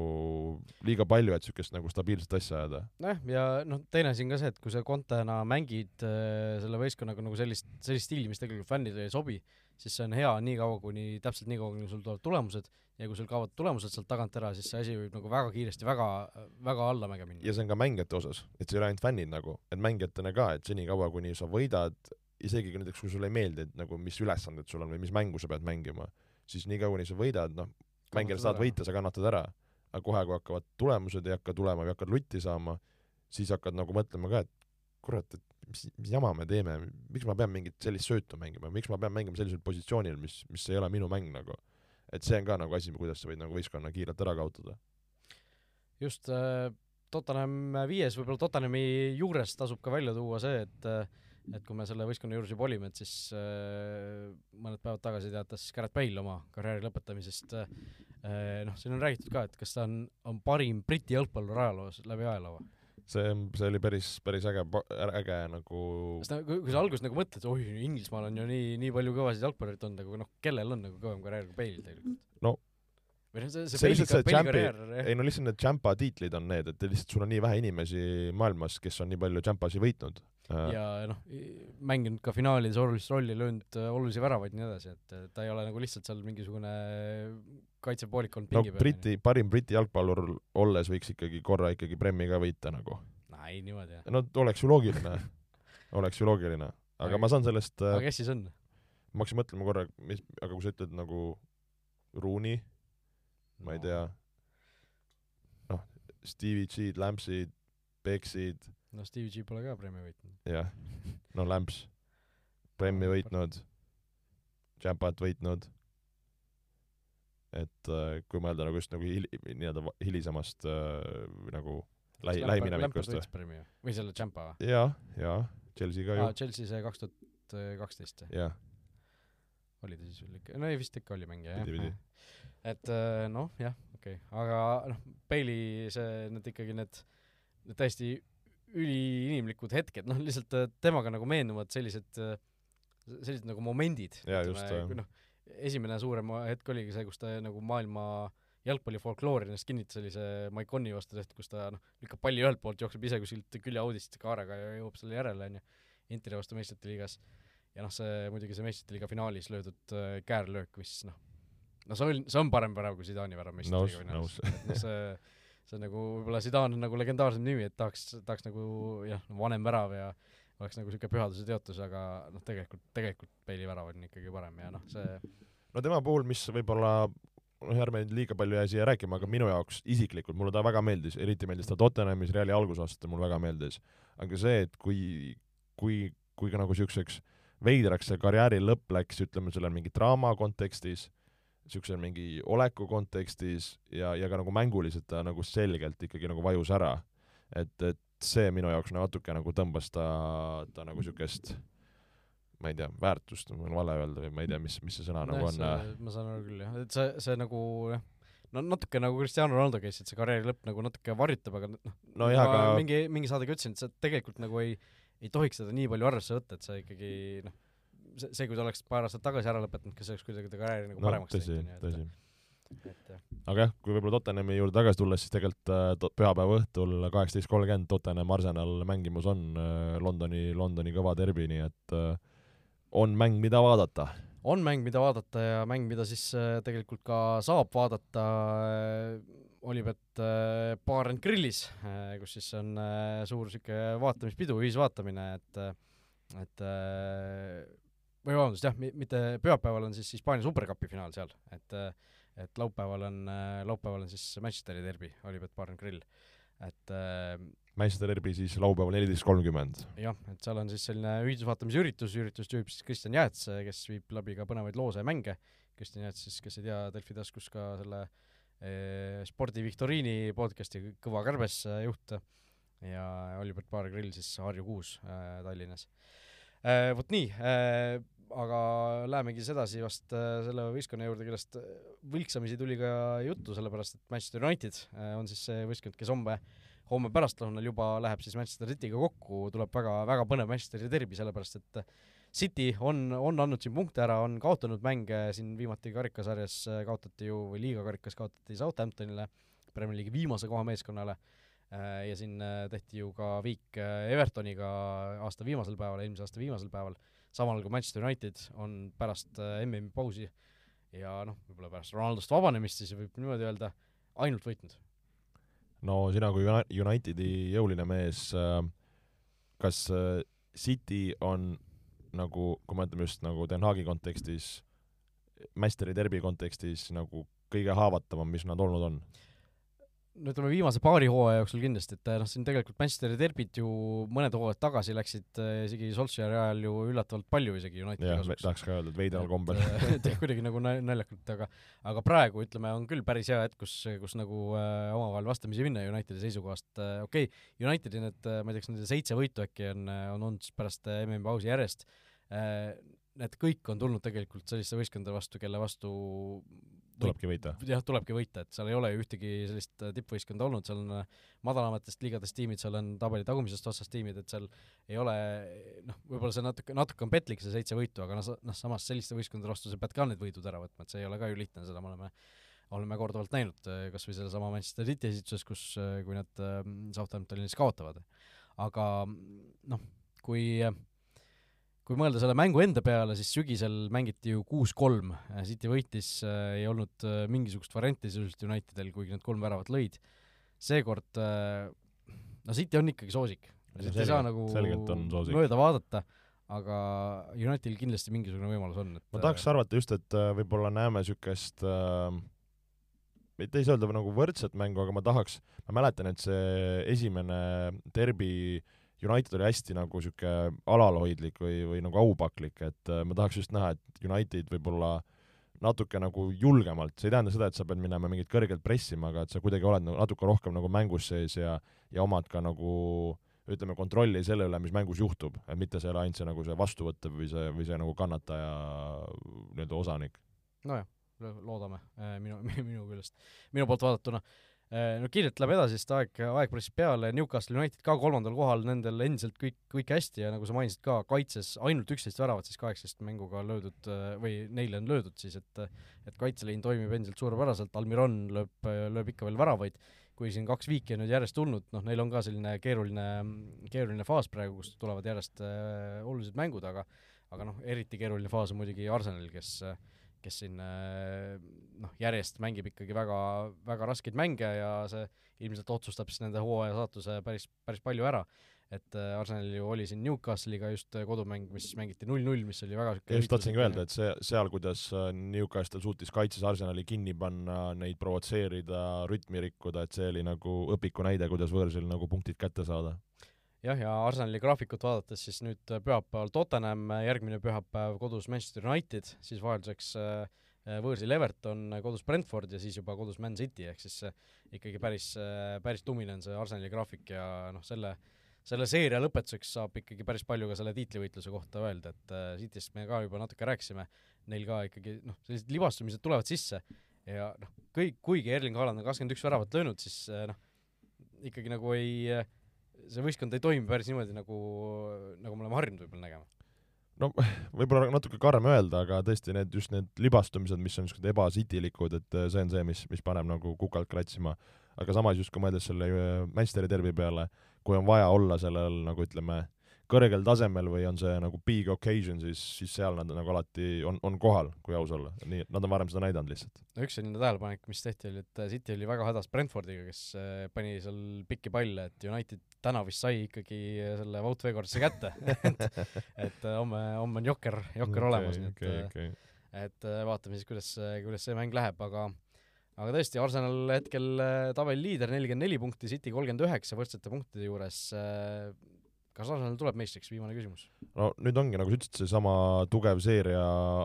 liiga palju, et niisugust nagu stabiilset asja ajada. nojah, ja noh, teine asi on ka see, et kui sa Contena mängid äh, selle võistkonnaga nagu sellist, sellist stiili, mis tegelikult fännidele ei sobi, siis see on hea nii kaua, kuni, täpselt nii kaua, kuni sul tulevad tulemused ja kui sul kaovad tulemused sealt tagant ära, siis see asi võib nagu väga kiiresti väga, väga allamäge minna. ja see on ka mängijate osas, et see ei ole ainult fännid nagu, et mängijatena ka, et senikaua, kuni sa võidad, isegi kui näiteks, kui sulle ei meeldi, et nagu mis ülesanded sul on või mis mängu sa pead mängima, siis niikaua, kuni sa võidad, noh, mängijana saad võita, sa kannatad ära. aga kohe, kui hakkavad tulemused ei hakka tulema või hakkad lutti saama, siis hakkad nagu mõtlema ka, et kurat, et mis, mis jama me teeme, miks ma pean mingit sellist söötu mängima, miks ma pean mängima sellisel positsioonil, mis, mis ei ole minu mäng nagu et see on ka nagu asi, kuidas sa võid nagu võistkonna kiirelt ära kaotada. just äh,, Tottenham viies, võib-olla Tottenhami juures tasub ka välja tuua see, et äh, et kui me selle võistkonna juures juba olime, et siis äh, mõned päevad tagasi teatas Gareth Bale oma karjääri lõpetamisest äh,. noh, siin on räägitud ka, et kas ta on, on parim Briti jalgpallur ajaloos läbi ajaloo või? see, see oli päris, päris äge, äge nagu sest no kui, kui sa alguses nagu mõtled, oi, Inglismaal on ju nii, nii palju kõvasid jalgpallureid olnud, aga noh, kellel on nagu kõvem karjäär kui Bale'il tegelikult? no või noh, see, see, see lihtsalt see Champi, ei no lihtsalt need Champa tiitlid on need, et lihtsalt sul on nii vähe inimesi maailmas, kes on nii palju Champasi võitnud. Ja noh, mänginud ka finaalides olulist rolli, löönud äh, olulisi väravaid ja nii edasi, et ta ei ole nagu lihtsalt seal mingisugune kaitsepoolik olnud pingi no, peal. Briti, parim Briti jalgpallur olles võiks ikkagi korra ikkagi Premi ka võita nagu. ei, niimoodi jah. no oleks ju loogiline (laughs) oleks ju loogiline, aga, ma saan sellest aga kes siis on? ma hakkasin mõtlema korra, mis, aga kui sa ütled nagu Rooney no., ma ei tea, noh, Stevie G-d, Lampsid, Beksid. No Stevie G pole ka Premi võitnud. jah, no Lamps Premi võitnud, Champat võitnud, et äh, kui mõelda nagu just nagu hil-, nii-öelda hilisemast äh, nagu lähi-, lähiminevikust või? või? või selle Champa või? jaa, jaa, Chelsea ka ju Chelsea see kaks tuhat kaksteist jah, oli ta siis veel ikka, no ei vist ikka oli mängija jah (laughs) et äh, noh, jah, okei okay., aga noh, Bailey see, need ikkagi need, need täiesti üliinimlikud hetked, noh lihtsalt äh, temaga nagu meenuvad sellised, sellised nagu momendid. Noh, esimene suurem hetk oligi see, kus ta nagu maailma jalgpalli folkloori ennast kinnitas, oli see Maiconi vastu tehtud, kus ta noh, lükkab palli ühelt poolt, jookseb ise kuskilt küljeaudist kaarega ja jõuab selle järele, onju, Interi vastu meistrite liigas. ja noh, see muidugi see meistrite liiga finaalis löödud äh, käärlöök, mis noh, no see on, see on parem värav kui Zidani värav meistrite liiga, finaalis. noh, see, (laughs) see on nagu võib-olla Zidane on nagu legendaarsem nimi, et tahaks, tahaks nagu jah, vanem värav ja oleks nagu siuke pühaduse teotus, aga noh, tegelikult, tegelikult Bailey värav on ikkagi parem ja noh, see no tema puhul, mis võib-olla noh, ärme nüüd liiga palju jää siia rääkima, aga minu jaoks isiklikult mulle ta väga meeldis, eriti meeldis ta Tottenhamis Reali algusaastatel mulle väga meeldis. aga see, et kui, kui, kui ka nagu siukseks veidraks see karjääri lõpp läks, ütleme selle mingi draama kontekstis, siukse mingi oleku kontekstis ja, ja ka nagu mänguliselt ta nagu selgelt ikkagi nagu vajus ära. et, et see minu jaoks natuke nagu tõmbas ta, ta nagu siukest ma ei tea, väärtust on mul vale öelda või ma ei tea, mis, mis see sõna nagu on äh, ma saan aru küll jah, et see, see nagu jah, no natuke nagu Cristiano Ronaldo case, et see karjääri lõpp nagu natuke varjutab, aga noh, nojah, ma aga mingi, mingi saade ka ütlesin, et sa tegelikult nagu ei, ei tohiks seda nii palju arvesse võtta, et sa ikkagi noh, see, see, kui ta oleks paar aastat tagasi ära lõpetanud, kas see oleks kuidagi ta karjääri nagu no paremaks tõsi, tõsi. aga jah, kui võib-olla Tottenhami juurde tagasi tulles, siis tegelikult äh, pühapäeva õhtul kaheksateist kolmkümmend Tottenham Arsenal mängimus on äh, Londoni, Londoni kõva derbi, nii et äh, on mäng, mida vaadata. on mäng, mida vaadata ja mäng, mida siis tegelikult ka saab vaadata Olipet Bar and Grillis kus siis on suur sihuke vaatamispidu, ühisvaatamine, et et või vabandust jah, mitte pühapäeval on siis Hispaania superkapi finaal seal, et et laupäeval on, laupäeval on siis Manchesteri derbi, Olipet Bar and Grill, et Manchester derbi siis laupäeval neliteist kolmkümmend. jah, et seal on siis selline ühisvaatamise üritus, üritust juhib siis Kristjan Jääts, kes viib läbi ka põnevaid loose ja mänge. Kristjan Jääts siis, kes ei tea, Delfi taskus ka selle eh, spordiviktoriini podcasti Kõva kärbes eh, juht ja Olivert Baar Grill siis Harju kuus eh, Tallinnas eh,. vot nii eh,, aga lähemegi sedasi vast eh, selle võistkonna juurde, kellest eh, võlksamisi tuli ka juttu, sellepärast et Manchester United eh, on siis see võistkond, kes homme homme pärastlõunal juba läheb siis Manchester Cityga kokku, tuleb väga, väga põnev Manchesteri derbi, sellepärast et City on, on andnud siin punkte ära, on kaotanud mänge, siin viimati karikasarjas äh, kaotati ju, või liiga karikas kaotati Southamptonile, Premier League'i viimase koha meeskonnale, ja siin äh, tehti ju ka viik äh, Evertoniga aasta viimasel päeval, eelmise aasta viimasel päeval, samal kui Manchester United on pärast äh, MM-i pausi ja noh, võib-olla pärast Ronaldost vabanemist siis võib niimoodi öelda, ainult võitnud no sina kui Uni- Unitedi jõuline mees äh,, kas äh, City on nagu, kui me ütleme just nagu Den Haagi kontekstis, Manchesteri derbi kontekstis nagu kõige haavatavam, mis nad olnud on? No ütleme, viimase paari hooaja jooksul kindlasti, et noh, siin tegelikult Manchesteri derbid ju mõned hooajad tagasi läksid äh, isegi Solskjaeri ajal ju üllatavalt palju isegi Unitedi kasuks. tahaks ka öelda, et veidral kombel. (laughs) et jah, kuidagi nagu nal- naljakalt, aga aga praegu ütleme, on küll päris hea hetk, kus, kus nagu äh, omavahel vastamisi minna Unitedi seisukohast äh,, okei okay,, Unitedi need, ma ei tea, kas nende seitse võitu äkki on, on olnud pärast äh, MM-i pausi järjest äh,, need kõik on tulnud tegelikult selliste võistkondade vastu, kelle vastu tulebki võita. jah, tulebki võita, et seal ei ole ju ühtegi sellist äh, tippvõistkonda olnud, seal on äh, madalamatest liigadest tiimid, seal on tabeli tagumisest otsast tiimid, et seal ei ole noh, võib-olla see natuke, natuke on petlik, see seitse võitu, aga noh, noh samas selliste võistkondade vastu sa pead ka need võidud ära võtma, et see ei ole ka ju lihtne, seda me oleme oleme korduvalt näinud, kas või sellesama Manchester City esituses, kus, kui nad äh, Southamptonis kaotavad. aga noh, kui kui mõelda selle mängu enda peale, siis sügisel mängiti ju kuus-kolm, City võitis, ei olnud äh, mingisugust varianti sisuliselt Unitedil, kuigi nad kolm väravat lõid. seekord äh, no City on ikkagi soosik, siit ei saa nagu selgelt on soosik. mööda vaadata, aga Unitedil kindlasti mingisugune võimalus on, et ma tahaks arvata just, et äh, võib-olla näeme niisugust äh, mitte ei saa öelda nagu võrdset mängu, aga ma tahaks, ma mäletan, et see esimene derbi United oli hästi nagu sihuke alalhoidlik või, või nagu aupaklik, et äh, ma tahaks just näha, et United võib-olla natuke nagu julgemalt, see ei tähenda seda, et sa pead minema mingit kõrgelt pressima, aga et sa kuidagi oled nagu natuke rohkem nagu mängus sees ja, ja omad ka nagu ütleme, kontrolli selle üle, mis mängus juhtub, et mitte see ole ainult see nagu see vastuvõttev või see, või see nagu kannataja nii-öelda osanik. nojah, loodame minu, (laughs) minu küljest, minu poolt vaadatuna Äh, no kiirelt läheb edasi, sest aeg, aeg pressis peale, Newcastle United ka kolmandal kohal, nendel endiselt kõik, kõik hästi ja nagu sa mainisid ka, kaitses ainult üksteist väravat siis kaheksateist mänguga löödud äh, või neile on löödud siis, et et kaitseliin toimib endiselt suurepäraselt, Almiron lööb, lööb ikka veel väravaid, kui siin kaks viiki on nüüd järjest tulnud, noh, neil on ka selline keeruline, keeruline faas praegu, kus tulevad järjest äh, olulised mängud, aga aga noh, eriti keeruline faas on muidugi Arsenalil, kes äh, kes siin äh, noh, järjest mängib ikkagi väga, väga raskeid mänge ja see ilmselt otsustab siis nende hooaja saatuse päris, päris palju ära. et äh, Arsenalil ju oli siin Newcastle'iga just kodumäng, mis mängiti null-null, mis oli väga just tahtsingi öelda, et see, seal, kuidas Newcastle suutis kaitses Arsenali kinni panna, neid provotseerida, rütmi rikkuda, et see oli nagu õpiku näide, kuidas võõrsil nagu punktid kätte saada jah, ja Arsenali graafikut vaadates siis nüüd pühapäeval Tottenham, järgmine pühapäev kodus Manchester United, siis vahelduseks äh, võõrsil Everton, kodus Brentford ja siis juba kodus Man City, ehk siis ikkagi päris, äh, päris tumine on see Arsenali graafik ja noh, selle, selle seeria lõpetuseks saab ikkagi päris palju ka selle tiitlivõitluse kohta öelda, et äh, Cityst me ka juba natuke rääkisime, neil ka ikkagi noh, sellised libastumised tulevad sisse ja noh, kõik, kuigi Erling Haaland on kakskümmend üks väravat löönud, siis noh, ikkagi nagu ei see võistkond ei toimi päris niimoodi, nagu, nagu me oleme harjunud võib-olla nägema. no (laughs) võib-olla natuke karm öelda, aga tõesti need, just need libastumised, mis on niisugused ebasitilikud, et äh, see on see, mis, mis paneb nagu kukalt kratsima. aga samas just, kui mõeldes selle äh, Manchesteri derbi peale, kui on vaja olla sellel nagu ütleme, kõrgel tasemel või on see nagu big occasion, siis, siis seal nad nagu alati on, on kohal, kui aus olla. nii, nad on varem seda näidanud lihtsalt. no üks selline tähelepanek, mis tehti, oli, et City oli väga hädas Brentfordiga, kes äh, pani seal pikki palle, et United täna vist sai ikkagi selle Wout Weghorst'i kätte (laughs) et, et äh, homme, homme on jokker, jokker okay, olemas, nii et okay, okay. et vaatame siis, kuidas, kuidas see mäng läheb, aga aga tõesti, Arsenal hetkel tabeli liider, nelikümmend neli punkti, City kolmkümmend üheksa võrdsete punktide juures kas Arsenal tuleb meistriks, viimane küsimus? no nüüd ongi, nagu sa ütlesid, seesama tugev seeria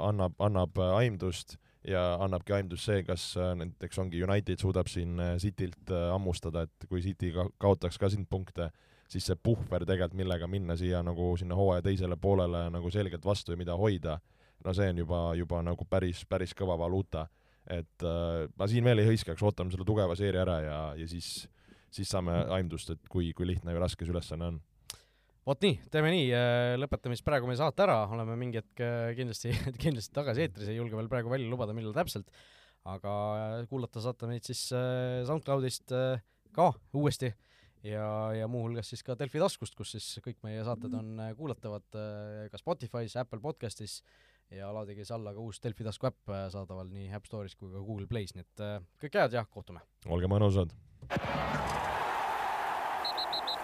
annab, annab äh, aimdust ja annabki aimdust see, kas äh, näiteks ongi United suudab siin äh, Citylt hammustada, et kui City ka kaotaks ka siin punkte, siis see puhver tegelikult, millega minna siia nagu sinna hooaja teisele poolele nagu selgelt vastu ja mida hoida, no see on juba, juba nagu päris, päris kõva valuuta. et äh, ma siin veel ei hõiskaks, ootame selle tugeva seeria ära ja, ja siis, siis saame aimdust, et kui, kui lihtne või raske see ülesanne on vot nii, teeme nii, äh, lõpetame siis praegu meie saate ära, oleme mingi hetk äh, kindlasti, (laughs) kindlasti tagasi eetris, ei julge veel praegu välja lubada, millal täpselt, aga äh, kuulata saate meid siis SoundCloudist ka uuesti. Ja, ja muuhulgas siis ka Delfi taskust, kus siis kõik meie saated on kuulatavad ka Spotify's, Apple podcastis. Ja laadige siis alla ka uus Delfi tasku äpp saadaval nii App Store'is kui ka Google Play's, nii et kõike head ja kohtume! olge mõnusad!